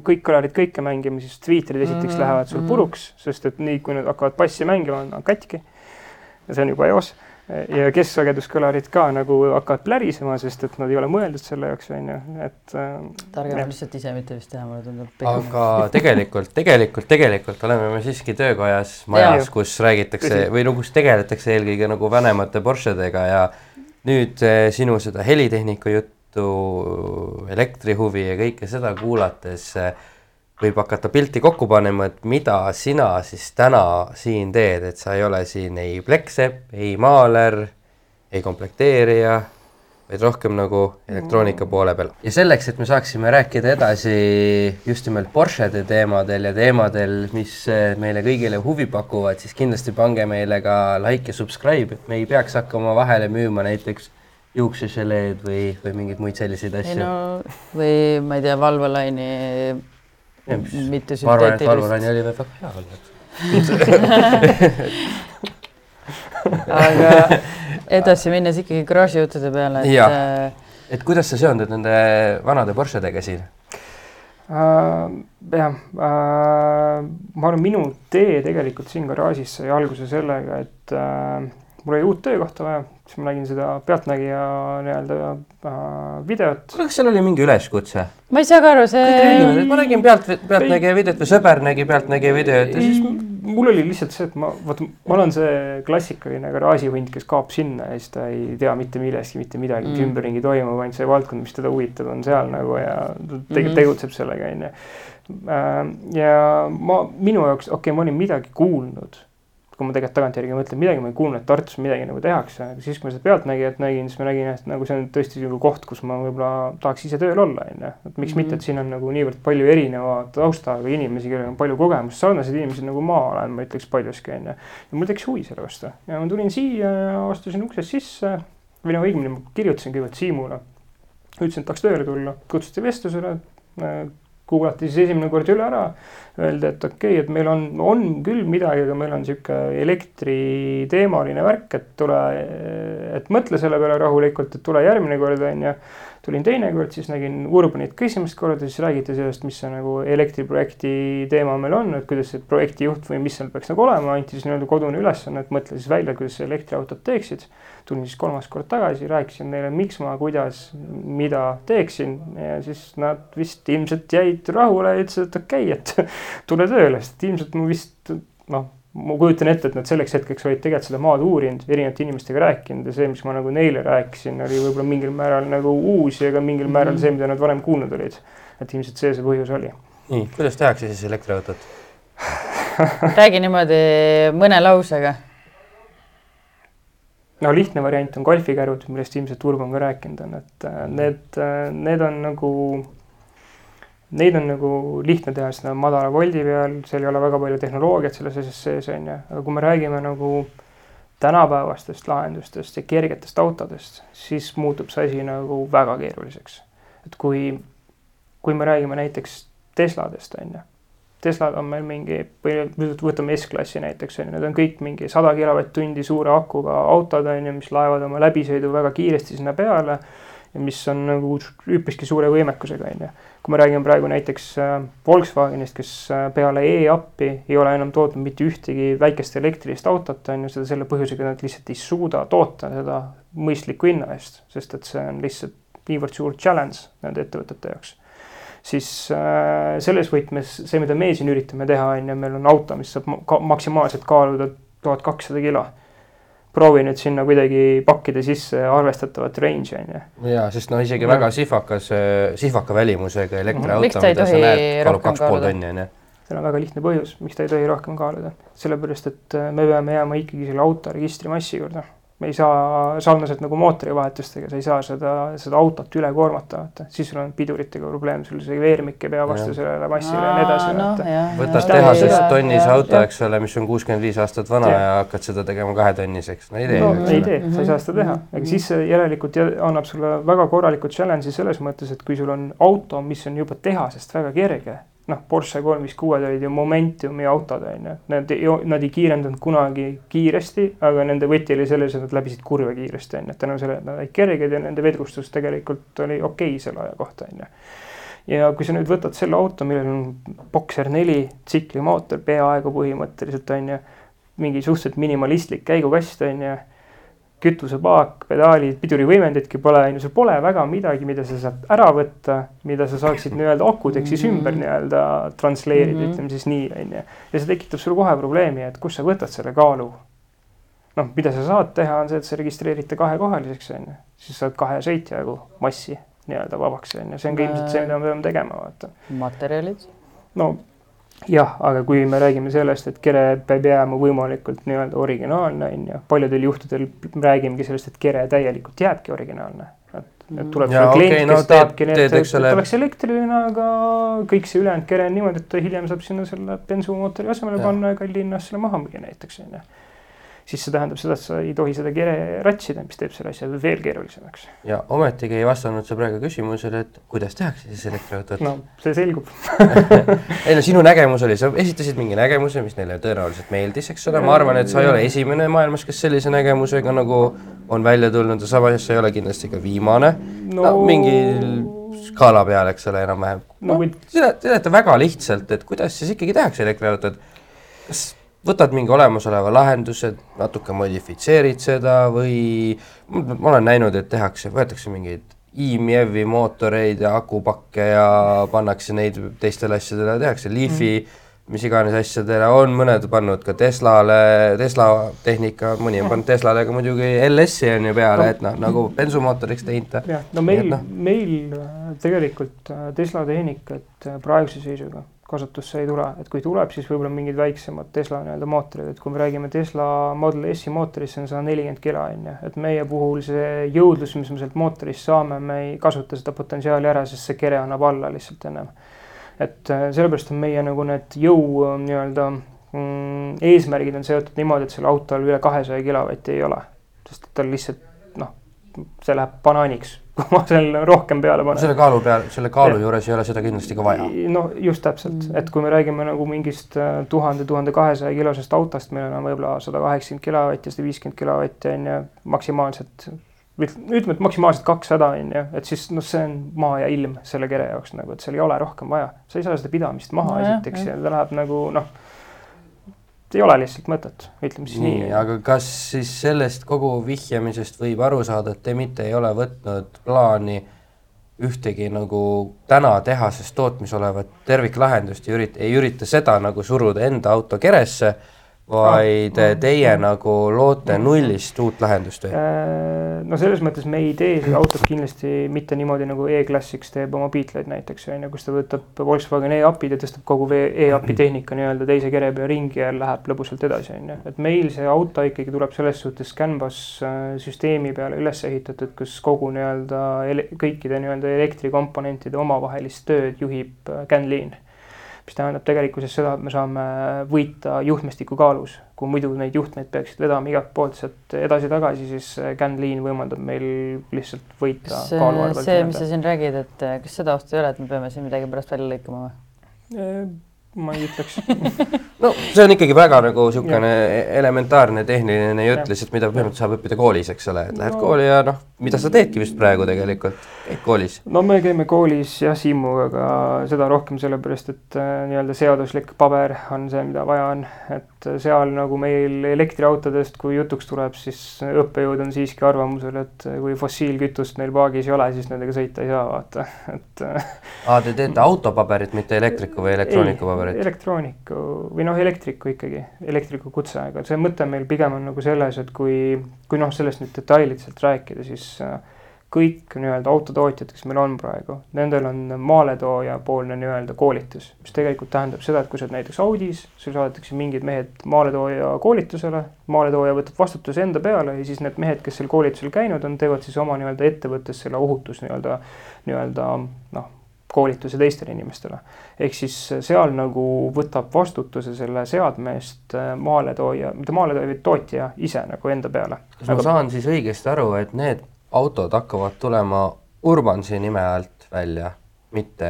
kõik kõlarid kõike mängima, siis tweeterid esiteks Mhm, lähevad sul mhm. puruks, sest et nii, kui nad hakkavad bassi mängima, on nad katki. ja see on juba eos ja kesksageduskõlarid ka nagu hakkavad plärisema, sest et nad ei ole mõeldud selle jaoks, on ju, et äh, targem on lihtsalt ise mitte vist teha, mulle tundub. aga tegelikult, tegelikult, tegelikult oleme me siiski töökojas, majas, kus räägitakse või no kus tegeletakse eelkõige nagu vanemate Porschedega ja nüüd eh, sinu seda helitehniku juttu, elektrihuvi ja kõike seda kuulates eh, võib hakata pilti kokku panema, et mida sina siis täna siin teed, et sa ei ole siin ei pleksepp, ei maaler, ei komplekteerija, vaid rohkem nagu elektroonika poole peal. ja selleks, et me saaksime rääkida edasi just nimelt Porschede teemadel ja teemadel, mis eh, meile kõigile huvi pakuvad, siis kindlasti pange meile ka like ja subscribe, et me ei peaks hakkama vahele müüma näiteks juukseželeed või, või mingeid muid selliseid ei asju. no või ma ei tea, valvalaini Mitte ma arvan, et sünteetilist. Valvo Laine oli väga hea olnud. [LAUGHS] aga edasi minnes ikkagi garaažijuttude peale, et äh, et kuidas sa seondud nende vanade Porschedega siin? äh, jah äh,, ma arvan, minu tee tegelikult siin garaažis sai alguse sellega, et äh, mul oli uut töökohta vaja, siis ma nägin seda Pealtnägija nii-öelda äh, videot. kuule, kas seal oli mingi üleskutse? ma ei saa ka aru, see ma nägin pealt, Pealtnägija videot või sõber nägi Pealtnägija videot ja siis mul oli lihtsalt see, et ma, vaata, ma olen see klassikaline garaažihunt, kes kaob sinna ja siis ta ei tea mitte millestki mitte midagi Mm. mm., ümberringi toimub ainult see valdkond, mis teda huvitab, on seal nagu ja ta te Mhm. tegutseb sellega, onju. ja ma, minu jaoks, okei okay,, ma olin midagi kuulnud, kui ma tegelikult tagantjärgi mõtlen, midagi ma ei kuulnud, et Tartus midagi nagu tehakse, aga siis, kui ma seda Pealtnägijat nägin, siis ma nägin, et nagu see on tõesti nagu koht, kus ma võib-olla tahaks ise tööl olla, onju. et miks mm -hmm. mitte, et siin on nagu niivõrd palju erineva taustaga inimesi, kellel on palju kogemust, sarnased inimesed nagu ma olen, ma ütleks paljuski, onju. ja mul tekkis huvi selle vastu ja ma tulin siia ja astusin uksest sisse või no õigemini ma kirjutasin kõigepealt Siimule. ütlesin, et tahaks tööle tulla, kutsuti vestlusele, kuulati siis esimene kord üle ära öeldi, et okei okay,, et meil on, on küll midagi, aga meil on sihuke elektriteemaline värk, et tule, et mõtle selle peale rahulikult, et tule järgmine kord, onju. tulin teine kord, siis nägin Urbanit ka esimest korda, siis räägiti sellest, mis see nagu elektriprojekti teema meil on, et kuidas see projektijuht või mis seal peaks nagu olema, anti siis nii-öelda kodune ülesanne, et mõtle siis välja, kuidas sa elektriautot teeksid. Tulin siis kolmas kord tagasi, rääkisin neile, miks ma, kuidas, mida teeksin ja siis nad vist ilmselt jäid rahule ja ütlesid, et okei okay,, et [LAUGHS] tule tööle, sest ilmselt ma vist noh, ma kujutan ette, et nad selleks hetkeks olid tegelikult seda maad uurinud, erinevate inimestega rääkinud ja see, mis ma nagu neile rääkisin, oli võib-olla mingil määral nagu uus ja ka mingil määral see, mida nad varem kuulnud olid. et ilmselt see see põhjus oli. nii, kuidas tehakse siis elektriautot? räägi niimoodi mõne lausega. No lihtne variant on golfikärud, millest ilmselt Urban ka rääkinud on, et äh, need, need on nagu, neid on nagu lihtne teha seda madala voldi peal, seal ei ole väga palju tehnoloogiat selles asjas sees, on ju, aga kui me räägime nagu tänapäevastest lahendustest ja kergetest autodest, siis muutub see asi nagu väga keeruliseks. et kui, kui me räägime näiteks Tesladest, on ju Teslad on meil mingi, võtame S-klassi näiteks on ju, need on kõik mingi sada kilovatt-tundi suure akuga autod on ju, mis laevad oma läbisõidu väga kiiresti sinna peale. ja mis on nagu üpriski suure võimekusega on ju. kui me räägime praegu näiteks äh, Volkswagenist, kes äh, peale e-appi ei ole enam tootnud mitte ühtegi väikest elektrilist autot on ju, seda selle põhjusega, et nad lihtsalt ei suuda toota seda mõistliku hinna eest, sest et see on lihtsalt niivõrd suur challenge nende ettevõtete jaoks siis äh, selles võtmes see, mida me siin üritame teha, on ju, meil on auto, mis saab ka, maksimaalselt kaaluda tuhat kakssada kilo. proovi nüüd sinna kuidagi pakkida sisse arvestatavat range'i on ju. jaa, sest no isegi Jah. väga sihvakas, sihvaka välimusega elektriauto, mida sa näed, kaalub rohkem kaks pool kaaluda? tonni, onju. seal on väga lihtne põhjus, miks ta ei tohi rohkem kaaluda, sellepärast et äh, me peame jääma ikkagi selle auto registrimassi juurde. Me ei saa sarnaselt nagu mootorivahetustega, sa ei saa seda, seda autot üle koormata, vaata, siis sul on piduritega probleem, sul see veermik ei pea vastu sellele massile ja nii edasi, vaata. võtad tehasest tonnise auto, eks ole, mis on kuuskümmend viis aastat vana ja. ja hakkad seda tegema kahetonniseks, no ei tee. no ei tee, sa ei saa seda teha, aga siis see järelikult annab sulle väga korraliku challenge'i selles mõttes, et kui sul on auto, mis on juba tehasest väga kerge noh, Porsche kolm viis kuued olid ju Momentumi autod on ju, nad, nad ei kiirendanud kunagi kiiresti, aga nende võti oli selles, et nad läbisid kurve kiiresti on ju, et tänu sellele, et nad olid kerged ja nende vedrustus tegelikult oli okei okay selle aja kohta on ju. ja kui sa nüüd võtad selle auto, millel on Boxer neli tsiklimootor peaaegu põhimõtteliselt on ju, mingi suhteliselt minimalistlik käigukast on ju kütusepaak, pedaalid, pidurivõimenditki pole, on ju, sul pole väga midagi, mida sa saad ära võtta, mida sa saaksid nii-öelda akudeks siis ümber nii-öelda transleerida mm, -hmm. ütleme siis nii, on ju. ja see tekitab sulle kohe probleemi, et kust sa võtad selle kaalu. noh, mida sa saad teha, on see, et sa registreerid ta kahekohaliseks, on ju, siis saad kahe sõitjagu massi nii-öelda vabaks, on ju, see on ka ilmselt see, mida me peame tegema, vaata. materjalid? no jah, aga kui me räägime sellest, et kere peab jääma võimalikult nii-öelda originaalne, on ju, paljudel juhtudel räägimegi sellest, et kere täielikult jääbki originaalne. et, tuleb ja, klient okay,, kes no, tahabki need, et ta oleks elektriline, aga kõik see ülejäänud kere on niimoodi, et ta hiljem saab sinna selle bensumootori asemele ja. panna ja Tallinnas selle maha müüa näiteks, on ju siis see tähendab seda, et sa ei tohi seda kere ratsida, mis teeb selle asja veel keerulisemaks. ja ometigi ei vastanud sa praegu küsimusele, et kuidas tehakse siis elektriautot? no see selgub [LAUGHS] ei no sinu nägemus oli, sa esitasid mingi nägemuse, mis neile tõenäoliselt meeldis, eks ole, ma arvan, et sa ei ole esimene maailmas, kes sellise nägemusega nagu on välja tulnud ja samas sa ei ole kindlasti ka viimane no, no mingil skaala peal, eks ole, enam-vähem no, no, seleta, seleta väga lihtsalt, et kuidas siis ikkagi tehakse elektriautot. kas võtad mingi olemasoleva lahenduse, natuke modifitseerid seda või ma olen näinud, et tehakse, võetakse mingeid IMEV-i mootoreid ja akupakke ja pannakse neid teistele asjadele, tehakse Leafi mm., mis iganes asjadele, on mõned pannud ka Teslale, Tesla tehnika, mõni on pannud Teslale ka muidugi LS-i on ju peale no., et noh, nagu bensumootoriks teinud jah, no meil, no. meil tegelikult äh, Tesla tehnikat äh, praeguse seisuga kasutusse ei tule, et kui tuleb, siis võib-olla mingid väiksemad Tesla nii-öelda mootorid, et kui me räägime Tesla Model S-i mootorist, see on sada nelikümmend kilo on ju, et meie puhul see jõudlus, mis me sealt mootorist saame, me ei kasuta seda potentsiaali ära, sest see kere annab alla lihtsalt ennem. et äh, sellepärast on meie nagu need jõu äh, nii-öelda mm, eesmärgid on seotud niimoodi, et sellel autol üle kahesaja kilovatti ei ole, sest tal lihtsalt noh, see läheb banaaniks kui ma selle rohkem peale panen. selle kaalu peal, selle kaalu ja. juures ei ole seda kindlasti ka vaja. no just täpselt, et kui me räägime nagu mingist äh, tuhande, tuhande kahesaja kilosest autost, millel on võib-olla sada kaheksakümmend kilovatti ja sada viiskümmend kilovatti on ju, maksimaalselt ütleme, et maksimaalselt kakssada on ju, et siis noh, see on maa ja ilm selle kere jaoks nagu, et seal ei ole rohkem vaja, sa ei saa seda pidamist maha no, esiteks ja ta läheb nagu noh ei ole lihtsalt mõtet, ütleme siis nii, nii.. aga kas siis sellest kogu vihjamisest võib aru saada, et te mitte ei ole võtnud plaani ühtegi nagu täna tehases tootmis olevat terviklahendust ja ürita, ei ürita seda nagu suruda enda auto keresse vaid ah, teie nagu loote nullist uut lahendust või? Äh, no selles mõttes me ei tee seda autot kindlasti mitte niimoodi nagu E-Classics teeb oma Beetleid näiteks on ju, kus ta võtab Volkswagen e-apid ja tõstab kogu e-api tehnika nii-öelda teise kere peale ringi ja läheb lõbusalt edasi on ju, et meil see auto ikkagi tuleb selles suhtes Canvas äh, süsteemi peale üles ehitatud, kus kogu nii-öelda kõikide nii-öelda elektrikomponentide omavahelist tööd juhib äh, CanLean mis tähendab tegelikkuses seda, et me saame võita juhtmestiku kaalus. kui muidu neid juhtmeid peaksid vedama igalt poolt sealt edasi-tagasi, siis CanLean võimaldab meil lihtsalt võita see, kaalu arvelt. see, mis sa siin räägid, et kas seda ohtu ei ole, et me peame siin midagi pärast välja lõikama või? Ma ei ütleks [LAUGHS] no see on ikkagi väga nagu niisugune elementaarne tehniline jutt lihtsalt, mida põhimõtteliselt saab õppida koolis, eks ole, et lähed no. kooli ja noh, mida sa teedki vist praegu tegelikult, käid koolis? no me käime koolis jah, Siimu, aga seda rohkem sellepärast, et äh, nii-öelda seaduslik paber on see, mida vaja on, et seal nagu meil elektriautodest, kui jutuks tuleb, siis õppejõud on siiski arvamusel, et kui fossiilkütust neil paagis ei ole, siis nendega sõita ei saa, vaata, et. aa, [LAUGHS] te teete autopaberit, mitte elektriku või elektroonikupaberit? paberit? elektrooniku või noh, elektriku ikkagi, elektriku kutse, aga see mõte meil pigem on nagu selles, et kui, kui noh, sellest nüüd detailidselt rääkida, siis äh, kõik nii-öelda autotootjad, kes meil on praegu, nendel on maaletooja poolne nii-öelda koolitus, mis tegelikult tähendab seda, et kui sa oled näiteks Audis, sul saadetakse mingid mehed maaletooja koolitusele, maaletooja võtab vastutuse enda peale ja siis need mehed, kes sel koolitusel käinud on, teevad siis oma nii-öelda ettevõttes selle ohutus nii-öelda, nii-öelda noh, koolituse teistele inimestele. ehk siis seal nagu võtab vastutuse selle seadme eest äh, maaletooja, mitte maaletooja, vaid tootja ise nagu enda peale. kas ma saan siis õigesti aru, et need autod hakkavad tulema Urbansi nime alt välja, mitte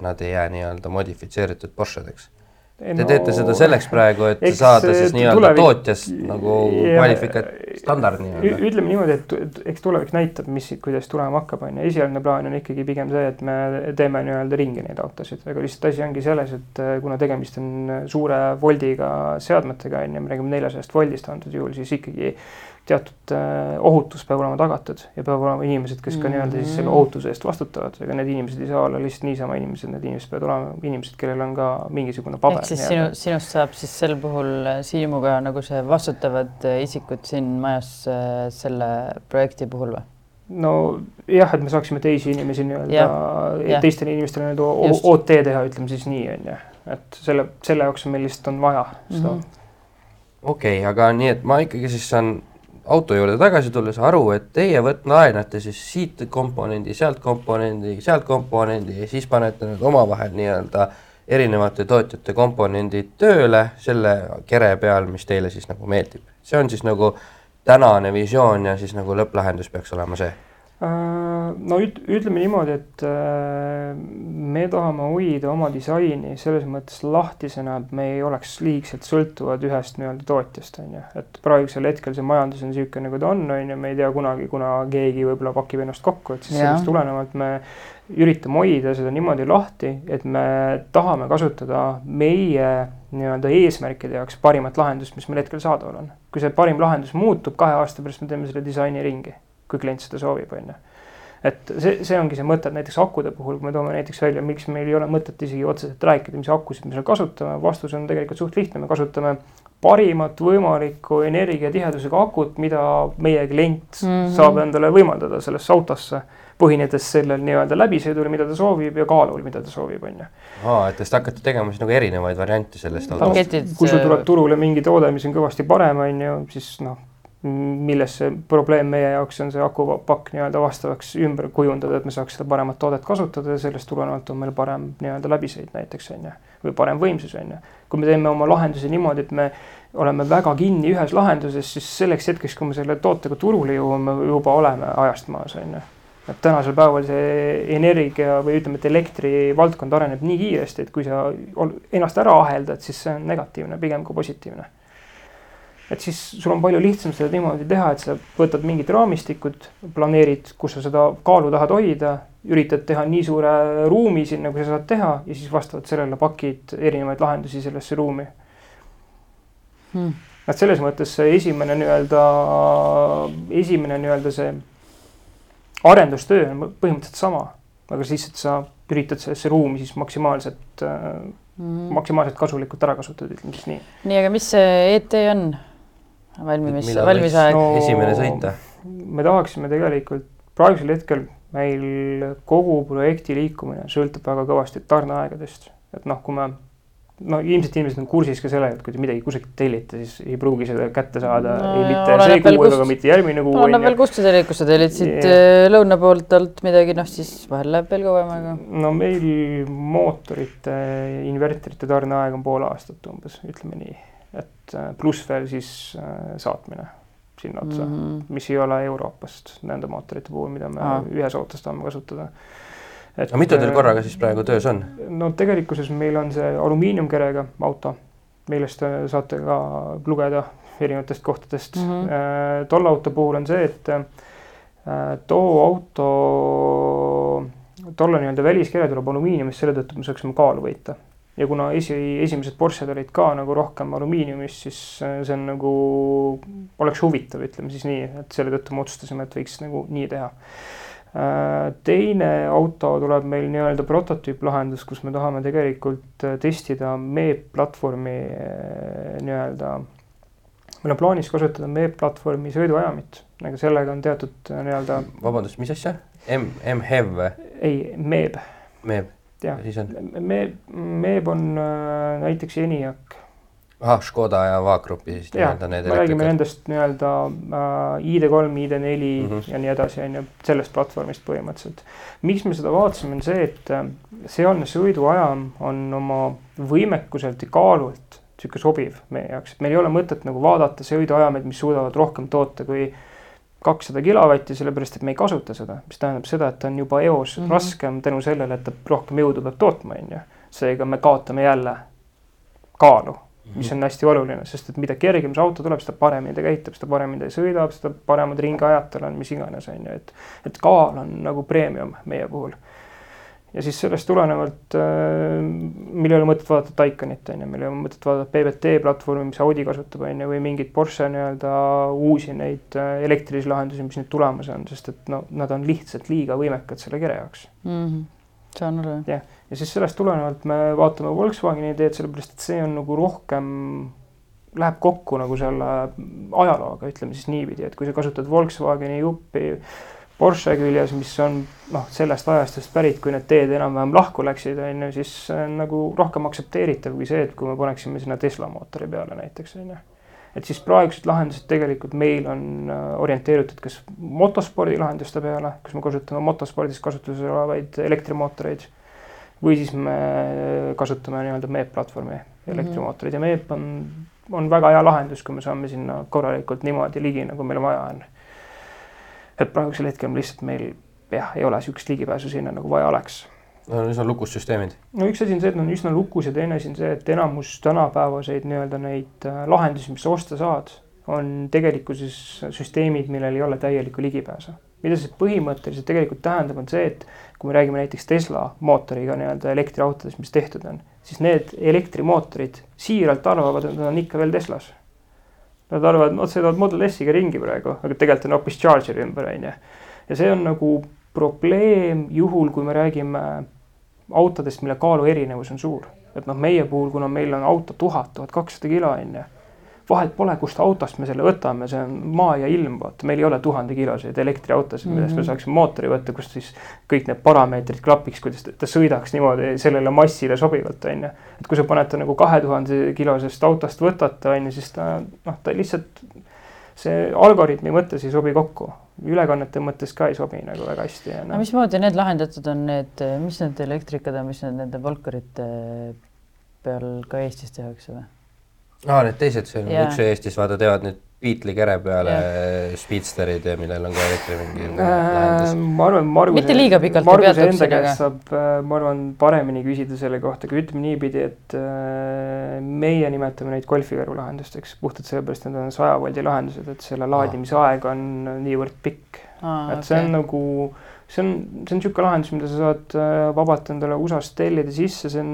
nad ei jää nii-öelda modifitseeritud Porschedeks. Te no, teete seda selleks praegu, et saada siis nii-öelda tulevik... tootjas nagu kvalifika-, standard nii-öelda. ütleme niimoodi, et eks tulevik näitab, mis, kuidas tulema hakkab, on ju, esialgne plaan on ikkagi pigem see, et me teeme nii-öelda ringi neid autosid, aga lihtsalt asi ongi selles, et äh, kuna tegemist on suure voldiga seadmetega, on ju, me räägime neljasajast voldist antud juhul, siis ikkagi teatud äh, ohutus peab olema tagatud ja peavad olema inimesed, kes ka nii-öelda siis selle mm. ohutuse eest vastutavad, ega need inimesed ei saa olla lihtsalt niisama inimesed, need inimesed peavad olema inimesed, kellel on ka mingisugune paber. ehk siis sinu, sinust saab siis sel puhul äh, Siimuga nagu see vastutavad äh, isikud siin majas selle projekti puhul või? no jah, et me saaksime teisi inimesi nii-öelda, teistele inimestele nii-öelda OT teha, ütleme siis nii, on ju. et selle, selle jaoks meil lihtsalt on vaja seda mm -hmm. okei okay,, aga nii, et ma ikkagi siis saan auto juurde tagasi tulles aru, et teie võt-, laenate siis siit komponendi, sealt komponendi, sealt komponendi ja siis panete need omavahel nii-öelda erinevate tootjate komponendid tööle selle kere peal, mis teile siis nagu meeldib. see on siis nagu tänane visioon ja siis nagu lõpplahendus peaks olema see no üt-, ütleme niimoodi, et äh, me tahame hoida oma disaini selles mõttes lahtisena, et me ei oleks liigselt sõltuvad ühest nii-öelda tootjast, on ju. et praegusel hetkel see majandus on niisugune, nagu ta on, on ju, me ei tea kunagi, kuna keegi võib-olla pakib ennast kokku, et siis ja. sellest tulenevalt me üritame hoida seda niimoodi lahti, et me tahame kasutada meie nii-öelda eesmärkide jaoks parimat lahendust, mis meil hetkel saadaval on. kui see parim lahendus muutub, kahe aasta pärast me teeme selle disaini ringi kui klient seda soovib, on ju et see, see ongi see mõte, et näiteks akude puhul, kui me toome näiteks välja, miks meil ei ole mõtet isegi otseselt rääkida, mis akusid me seal kasutame, vastus on tegelikult suht lihtne, me kasutame parimat võimalikku energiatihedusega akut, mida meie klient mm -hmm. saab endale võimaldada sellesse autosse, põhinedes sellel nii-öelda läbisõidul, mida ta soovib ja kaalul, mida ta soovib, on ju. aa, et te siis hakkate tegema siis nagu erinevaid variante sellest autost. kui sul tuleb turule mingi toode, mis on kõvasti parem, on ju, siis noh milles see probleem meie jaoks on see akupakk nii-öelda vastavaks ümber kujundada, et me saaks seda paremat toodet kasutada ja sellest tulenevalt on meil parem nii-öelda läbisõit näiteks on ju, või parem võimsus on ju. kui me teeme oma lahenduse niimoodi, et me oleme väga kinni ühes lahenduses, siis selleks hetkeks, kui me selle tootega turule jõuame, juba oleme ajast maas on ju et tänasel päeval see energia või ütleme, et elektrivaldkond areneb nii kiiresti, et kui sa ennast ära aheldad, siis see on negatiivne pigem kui positiivne et siis sul on palju lihtsam seda niimoodi teha, et sa võtad mingid raamistikud, planeerid, kus sa seda kaalu tahad hoida, üritad teha nii suure ruumi sinna, kui sa saad teha ja siis vastavalt sellele pakid erinevaid lahendusi sellesse ruumi hmm.. et selles mõttes see esimene nii-öelda, esimene nii-öelda see arendustöö on põhimõtteliselt sama, aga siis, et sa üritad sellesse ruumi siis maksimaalselt mm, -hmm. maksimaalselt kasulikult ära kasutada, ütleme siis nii. nii, aga mis see ET on? Valmimis, valmisaeg no,. esimene sõita? me tahaksime tegelikult praegusel hetkel meil kogu projekti liikumine sõltub väga kõvasti tarneaegadest, et noh, kui me no ilmselt inimesed on kursis ka sellega, et kui te midagi kusagilt tellite, siis ei pruugi seda kätte saada no, ei mitte see kuu ega mitte järgmine kuu. oleneb veel, kust sa tellid, kui sa tellid siit yeah. lõuna poolt alt midagi, noh siis vahel läheb veel kauem aega. no meil mootorite, inverterite tarneaeg on pool aastat umbes, ütleme nii et äh, pluss veel siis äh, saatmine sinna otsa mm, -hmm. mis ei ole Euroopast nende mootorite puhul, mida me ah. ühes autos tahame kasutada. et aga mitu teil äh, korraga siis praegu töös on? no tegelikkuses meil on see alumiiniumkerega auto, millest te saate ka lugeda erinevatest kohtadest mm. -hmm. tolle auto puhul on see, et too auto, tolle nii-öelda väliskere tuleb alumiiniumist selle tõttu, et me saaksime kaalu võita ja kuna esi, esimesed Porsche'd olid ka nagu rohkem alumiiniumist, siis äh, see on nagu, oleks huvitav, ütleme siis nii, et selle tõttu me otsustasime, et võiks nagu nii teha. Äh, teine auto tuleb meil nii-öelda prototüüplahendus, kus me tahame tegelikult äh, testida MEEP platvormi nii-öelda meil on plaanis kasutada MEB platvormi sõiduajamit, aga sellega on teatud nii-öelda, vabandust, mis asja? M, M-Hev või? ei, MEB, Meeb, on, MEB, MEB on äh, näiteks ENIAC ahah, Škoda ja Vaagrupi siis nii-öelda need me räägime nendest nii-öelda äh, ID3, ID4 mm. -hmm. ja nii edasi, on ju, sellest platvormist põhimõtteliselt. miks me seda vaatasime, on see, et äh, sealne sõiduajam on oma võimekuselt ja kaalult niisugune sobiv meie jaoks, et meil ei ole mõtet nagu vaadata sõiduajameid, mis suudavad rohkem toota kui kakssada kilovatti, sellepärast et me ei kasuta seda, mis tähendab seda, et ta on juba eos mm Mhm. -hmm. raskem tänu sellele, et ta rohkem jõudu peab tootma, on ju. seega me kaotame jälle kaalu mis on hästi oluline, sest et mida kergem see auto tuleb, seda paremini ta käitub, seda paremini ta sõidab, seda paremad ringiajad tal on, mis iganes, on ju, et et kaal on nagu premium meie puhul. Ja siis sellest tulenevalt äh, ei ole mõtet vaadata Taycanit, on ju, ei ole mõtet vaadata PBT platvormi, mis Audi kasutab, on ju, või mingeid Porsche nii-öelda uusi neid äh, elektrilisi lahendusi, mis nüüd tulemas on, sest et no nad on lihtsalt liiga võimekad selle kere jaoks Mhm. saan aru, jah. ja siis sellest tulenevalt me vaatame Volkswageni ideed, sellepärast et see on nagu rohkem, läheb kokku nagu selle ajalooga, ütleme siis niipidi, et kui sa kasutad Volkswageni juppi Porsche küljes, mis on noh, sellest ajastust pärit, kui need teed enam-vähem lahku läksid, on ju, siis on nagu rohkem aktsepteeritav kui see, et kui me paneksime sinna Tesla mootori peale näiteks, on ju. Et siis praegused lahendused tegelikult meil on äh, orienteeritud kas motospordi lahenduste peale, kus me kasutame motospordis kasutusel olevaid elektrimootoreid või siis me kasutame nii-öelda MEP platvormi elektrimootoreid. Ja MEP on, on väga hea lahendus, kui me saame sinna korralikult niimoodi ligi, nagu meil vaja on. Et praegusel hetkel lihtsalt meil jah, ei ole niisugust ligipääsu sinna nagu vaja oleks no üsna lukus süsteemid. no üks asi on see, et nad on üsna lukus ja teine asi on see, et enamus tänapäevaseid nii-öelda neid äh, lahendusi, mis sa osta saad, on tegelikkuses süsteemid, millel ei ole täielikku ligipääsu. mida see põhimõtteliselt tegelikult tähendab, on see, et kui me räägime näiteks Tesla mootoriga nii-öelda elektriautodes, mis tehtud on, siis need elektrimootorid siiralt arvavad, et nad on ikka veel Teslas. Nad arvavad, nad sõidavad Model S-iga ringi praegu, aga tegelikult on hoopis Chargeri ümber, on ju. ja see on nagu probleem juhul, kui me räägime autodest, mille kaalu erinevus on suur. et noh, meie puhul, kuna meil on auto tuhat, tuhat kakssada kilo on ju, vahet pole, kust autost me selle võtame, see on maa ja ilm, vaata, meil ei ole tuhande-kiloseid elektriautosid, millest mm -hmm. me saaksime mootori võtta, kust siis kõik need parameetrid klapiks, kuidas ta, ta sõidaks niimoodi sellele massile sobivalt, on ju. et kui sa paned ta nagu kahe tuhande kilosest autost võtate, on ju, siis ta noh, ta lihtsalt see algoritmi mõttes ei sobi kokku, ülekannete mõttes ka ei sobi nagu väga hästi aga noh, mismoodi need lahendatud on, need, mis need elektrikad on, mis need nende Volkerite peal ka Eestis tehakse või? aa, need teised siin Jaa. üks Eestis vaata teevad nüüd Beatli kere peale Speedsterid ja millel on ka elektri mingi lahendus. Äh, ma arvan, Margus. Mitte liiga pikalt ei Marguse peatuks enda sellega. käest saab, ma arvan, paremini küsida selle kohta, aga ütleme niipidi, et äh, meie nimetame neid golfivõrgu lahendusteks puhtalt sellepärast, et need on saja voldi lahendused, et selle laadimise aeg on niivõrd pikk. et see on nagu, see on, see on niisugune lahendus, mida sa saad äh, vabalt endale USA-st tellida sisse, see on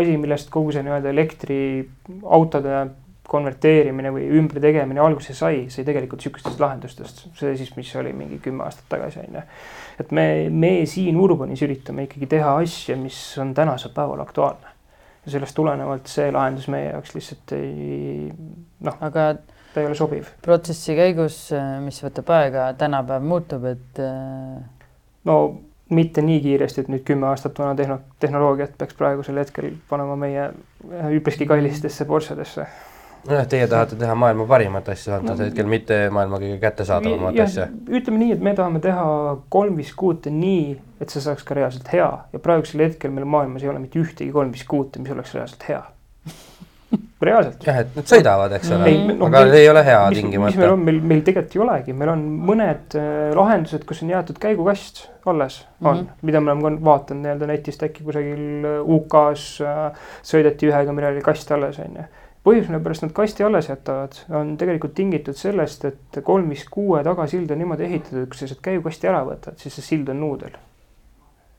asi, millest kogu see nii-öelda elektriautode konverteerimine või ümbertegemine alguse sai, sai tegelikult niisugustest lahendustest, see siis, mis oli mingi kümme aastat tagasi, on ju. et me, me siin Urbanis üritame ikkagi teha asja, mis on tänasel päeval aktuaalne. ja sellest tulenevalt see lahendus meie jaoks lihtsalt ei, noh, aga ta ei ole sobiv. protsessi käigus, mis võtab aega, tänapäev muutub, et äh, no mitte nii kiiresti, et nüüd kümme aastat vana tehno-, tehnoloogiat peaks praegusel hetkel panema meie üpriski kallistesse Porschedesse. nojah, teie tahate teha maailma parimat asja antud hetkel, mitte maailma kõige kättesaadavamat asja. ütleme nii, et me tahame teha kolm viis kuute nii, et see saaks ka reaalselt hea ja praegusel hetkel meil maailmas ei ole mitte ühtegi kolm viis kuute, mis oleks reaalselt hea. reaalselt. jah, et nad sõidavad, eks ole no aga meil- ei ole hea mis, mis meil tingimata. on, meil, meil tegelikult ei olegi, meil on mõned äh, lahendused, kus on jäetud käigukast alles on mm, Mhm. -hmm. mida me oleme ka vaadanud nii-öelda netist äkki kusagil äh, UK-s äh, sõideti ühega, millel oli kast alles, on ju. põhjus, mille pärast nad kasti alles jätavad, on tegelikult tingitud sellest, et kolm viis kuue tagasild on niimoodi ehitatud, kui sa sealt käigukasti ära võtad, siis see sild on nuudel.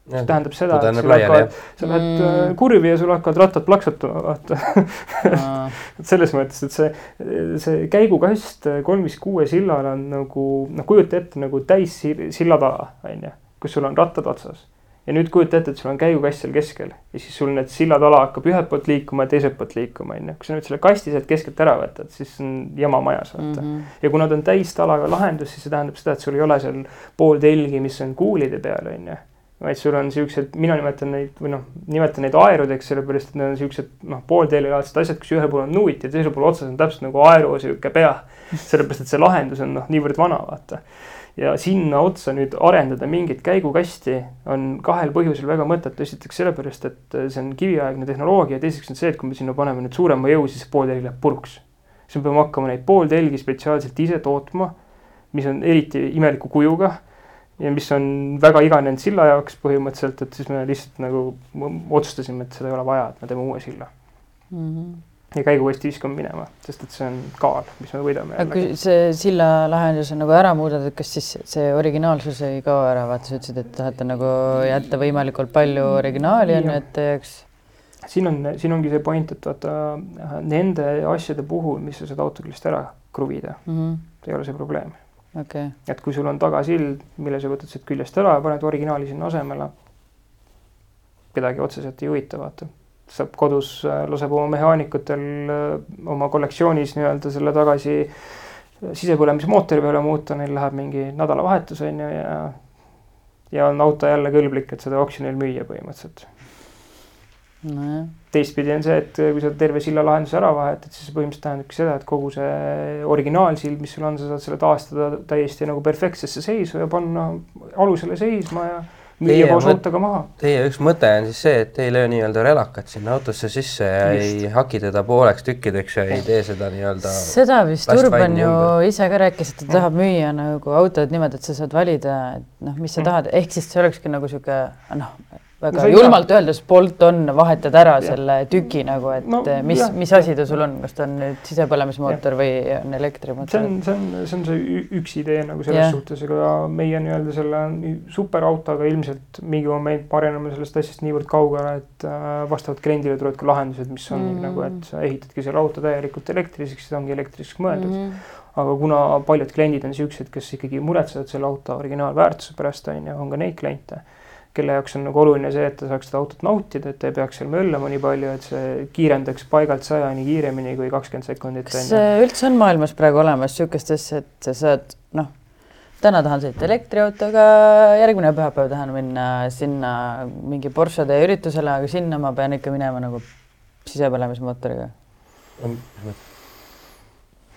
See tähendab seda, et sul hakkavad, sa lähed Mm. mm. kurvi ja sul hakkavad rattad plaksutama, vaata [LAUGHS] et selles mõttes, et see, see käigukast kolm viis kuue sillal on nagu noh, kujuta ette nagu täis sillataha, on ju, kus sul on rattad otsas. ja nüüd kujuta ette, et sul on käigukass seal keskel ja siis sul need sillatala hakkab ühelt poolt liikuma ja teiselt poolt liikuma, on ju. kui sa nüüd selle kasti sealt keskelt ära võtad, siis on jama majas, vaata mm. -hmm. ja kuna ta on täistalaga lahendus, siis see tähendab seda, et sul ei ole seal pool telgi, mis on kuulide peal, on ju vaid sul on siuksed, mina nimetan neid või noh, nimetan neid aerudeks, sellepärast et need on siuksed noh, poolteelilaadsed asjad, kus ühel pool on nuut ja teisel pool otsas on täpselt nagu aeru sihuke pea. [LAUGHS] sellepärast, et see lahendus on noh, niivõrd vana, vaata. ja sinna otsa nüüd arendada mingit käigukasti on kahel põhjusel väga mõttetu, esiteks sellepärast, et see on kiviaegne tehnoloogia, teiseks on see, et kui me sinna paneme nüüd suurema jõu, siis see pooltelg läheb puruks. siis me peame hakkama neid pooltelgi spetsiaalselt ise tootma, mis on eriti imeliku kujuga ja mis on väga iganenud silla jaoks põhimõtteliselt, et siis me lihtsalt nagu otsustasime, et seda ei ole vaja, et me teeme uue silla mm. -hmm. ja käigukasti viskame minema, sest et see on kaal, mis me võidame. aga kui see silla lahendus on nagu ära muudetud, kas siis see originaalsus ei kao ära, vaata sa ütlesid, et tahate nagu jätta võimalikult palju originaali on ju, et teeks siin on, siin ongi see point, et vaata nende asjade puhul, mis sa saad autoklist ära kruvida mm, -hmm. ei ole see probleem okay.. et kui sul on tagasild, mille sa võtad siit küljest ära ja paned originaali sinna asemele, kedagi otseselt ei huvita, vaata. saab kodus, äh, laseb oma mehaanikutel äh, oma kollektsioonis nii-öelda selle tagasi äh, sisepõlemismootori peale muuta, neil läheb mingi nädalavahetus on ju ja ja on auto jälle kõlblik, et seda oksjonil müüa põhimõtteliselt no,. teistpidi on see, et kui sa terve sillalahenduse ära vahetad, siis see põhimõtteliselt tähendabki seda, et kogu see originaalsild, mis sul on, sa saad selle taastada täiesti nagu perfektsesse seisu ja panna alusele seisma ja müüa koos autoga maha. Teie üks mõte on siis see, et ei löö nii-öelda relakat sinna autosse sisse ja Just. ei haki teda pooleks tükkideks ja ei tee seda nii-öelda. seda vist Urban ju ümber. ise ka rääkis, et ta tahab müüa nagu autod niimoodi, et sa saad valida, et noh, mis sa mm. tahad, ehk siis see olekski nagu sihuke noh väga no, julmalt saa... öeldes Bolt on, vahetad ära ja. selle tüki nagu, et no, mis, mis asi ta sul on, kas ta on nüüd sisepõlemismootor ja. või on elektrimootor? see on, see on, see on see üks idee nagu selles ja. suhtes, aga meie nii-öelda selle superautoga ilmselt mingi moment me areneme sellest asjast niivõrd kaugele, et äh, vastavalt kliendile tulevad ka lahendused, mis on mm. nagu, et sa ehitadki selle auto täielikult elektriliseks, see ongi elektriseks mõeldud mm aga kuna paljud kliendid on siuksed, kes ikkagi muretsevad selle auto originaalväärtuse pärast on ju, on ka neid kliente kelle jaoks on nagu oluline see, et ta saaks seda autot nautida, et ta ei peaks seal möllama nii palju, et see kiirendaks paigalt sajani kiiremini kui kakskümmend sekundit. kas üldse on maailmas praegu olemas niisugust asja, et sa saad noh, täna tahan sõita elektriautoga, järgmine pühapäev tahan minna sinna mingi Porschede üritusele, aga sinna ma pean ikka minema nagu sisepõlemismootoriga.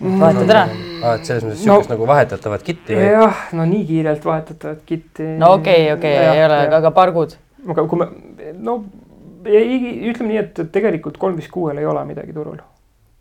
Vahetad ära aa, et selles mõttes niisugust no, nagu vahetatavat kitti või? jah, no nii kiirelt vahetatavat kitti. no okei okay,, okei okay,, ei ole, aga, aga pargud? aga kui me, no ei, ütleme nii, et tegelikult kolm viis kuuel ei ole midagi turul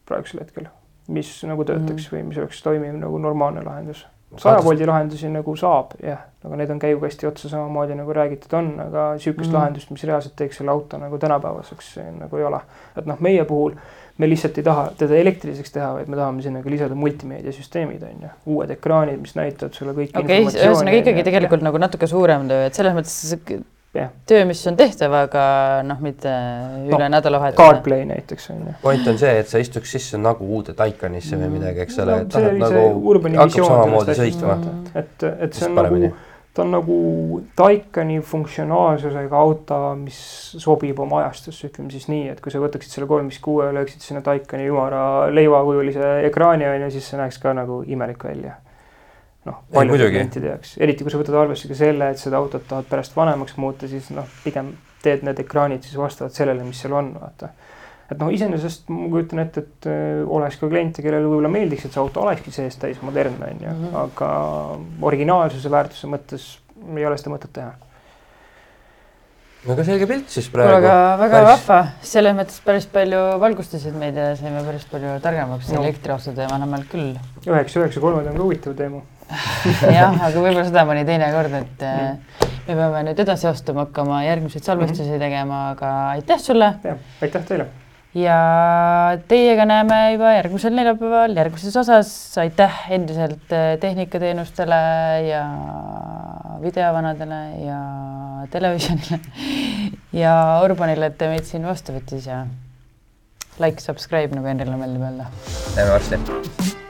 praegusel hetkel, mis nagu töötaks mm. või mis oleks toimiv nagu normaalne lahendus. saja voldi lahendusi nagu saab jah, aga need on käigukasti otsa samamoodi nagu räägitud on, aga sihukest mm. lahendust, mis reaalselt teeks selle auto nagu tänapäevaseks nagu ei ole. et noh, meie puhul me lihtsalt ei taha teda elektriliseks teha, vaid me tahame sinna ka lisada multimeediasüsteemid on ju, uued ekraanid, mis näitavad sulle kõiki okei ühesõnaga ikkagi tegelikult ja. nagu natuke suurem töö, et selles mõttes ja. töö, mis on tehtav, aga noh, mitte no, üle nädalavahetuse. CarPlay näiteks on ju. point on see, et sa istuks sisse nagu uude Taycanisse või midagi, eks ole no,, nagu hakkab samamoodi sõitma. et, et see on nagu ta on nagu Taikani funktsionaalsusega auto, mis sobib oma ajastusse, ütleme siis nii, et kui sa võtaksid selle kolm viis kuue ja lööksid sinna Taikani ümara leivakujulise ekraani on ju, siis see näeks ka nagu imelik välja. noh, paljude klientide jaoks, eriti kui sa võtad arvesse ka selle, et seda autot tahad pärast vanemaks muuta, siis noh, pigem teed need ekraanid siis vastavalt sellele, mis seal on, vaata et noh, iseenesest ma kujutan ette, et äh, oleks ka kliente, kellele võib-olla meeldiks, et see auto olekski seest täis modernne on ju, mhm. aga originaalsuse väärtuse mõttes ei ole seda mõtet teha no aga selge pilt siis praegu. aga väga päris... vahva, selles mõttes päris palju valgustasid meid ja saime päris palju targemaks no. elektriauto teemal meil küll. üheksa, üheksa kolmed on ka huvitav teema [LAUGHS] jah, aga võib-olla seda mõni teine kord, et mm. me peame nüüd edasi astuma, hakkama järgmiseid salvestusi mm -hmm. tegema, aga aitäh sulle. aitäh teile ja teiega näeme juba järgmisel neljapäeval järgmises osas. aitäh endiselt äh, tehnikateenustele ja videovanadele ja televisionile [LAUGHS] ja Urbanile, et ta meid siin vastu võttis ja like, subscribe nagu Henrile meeldib öelda. näeme varsti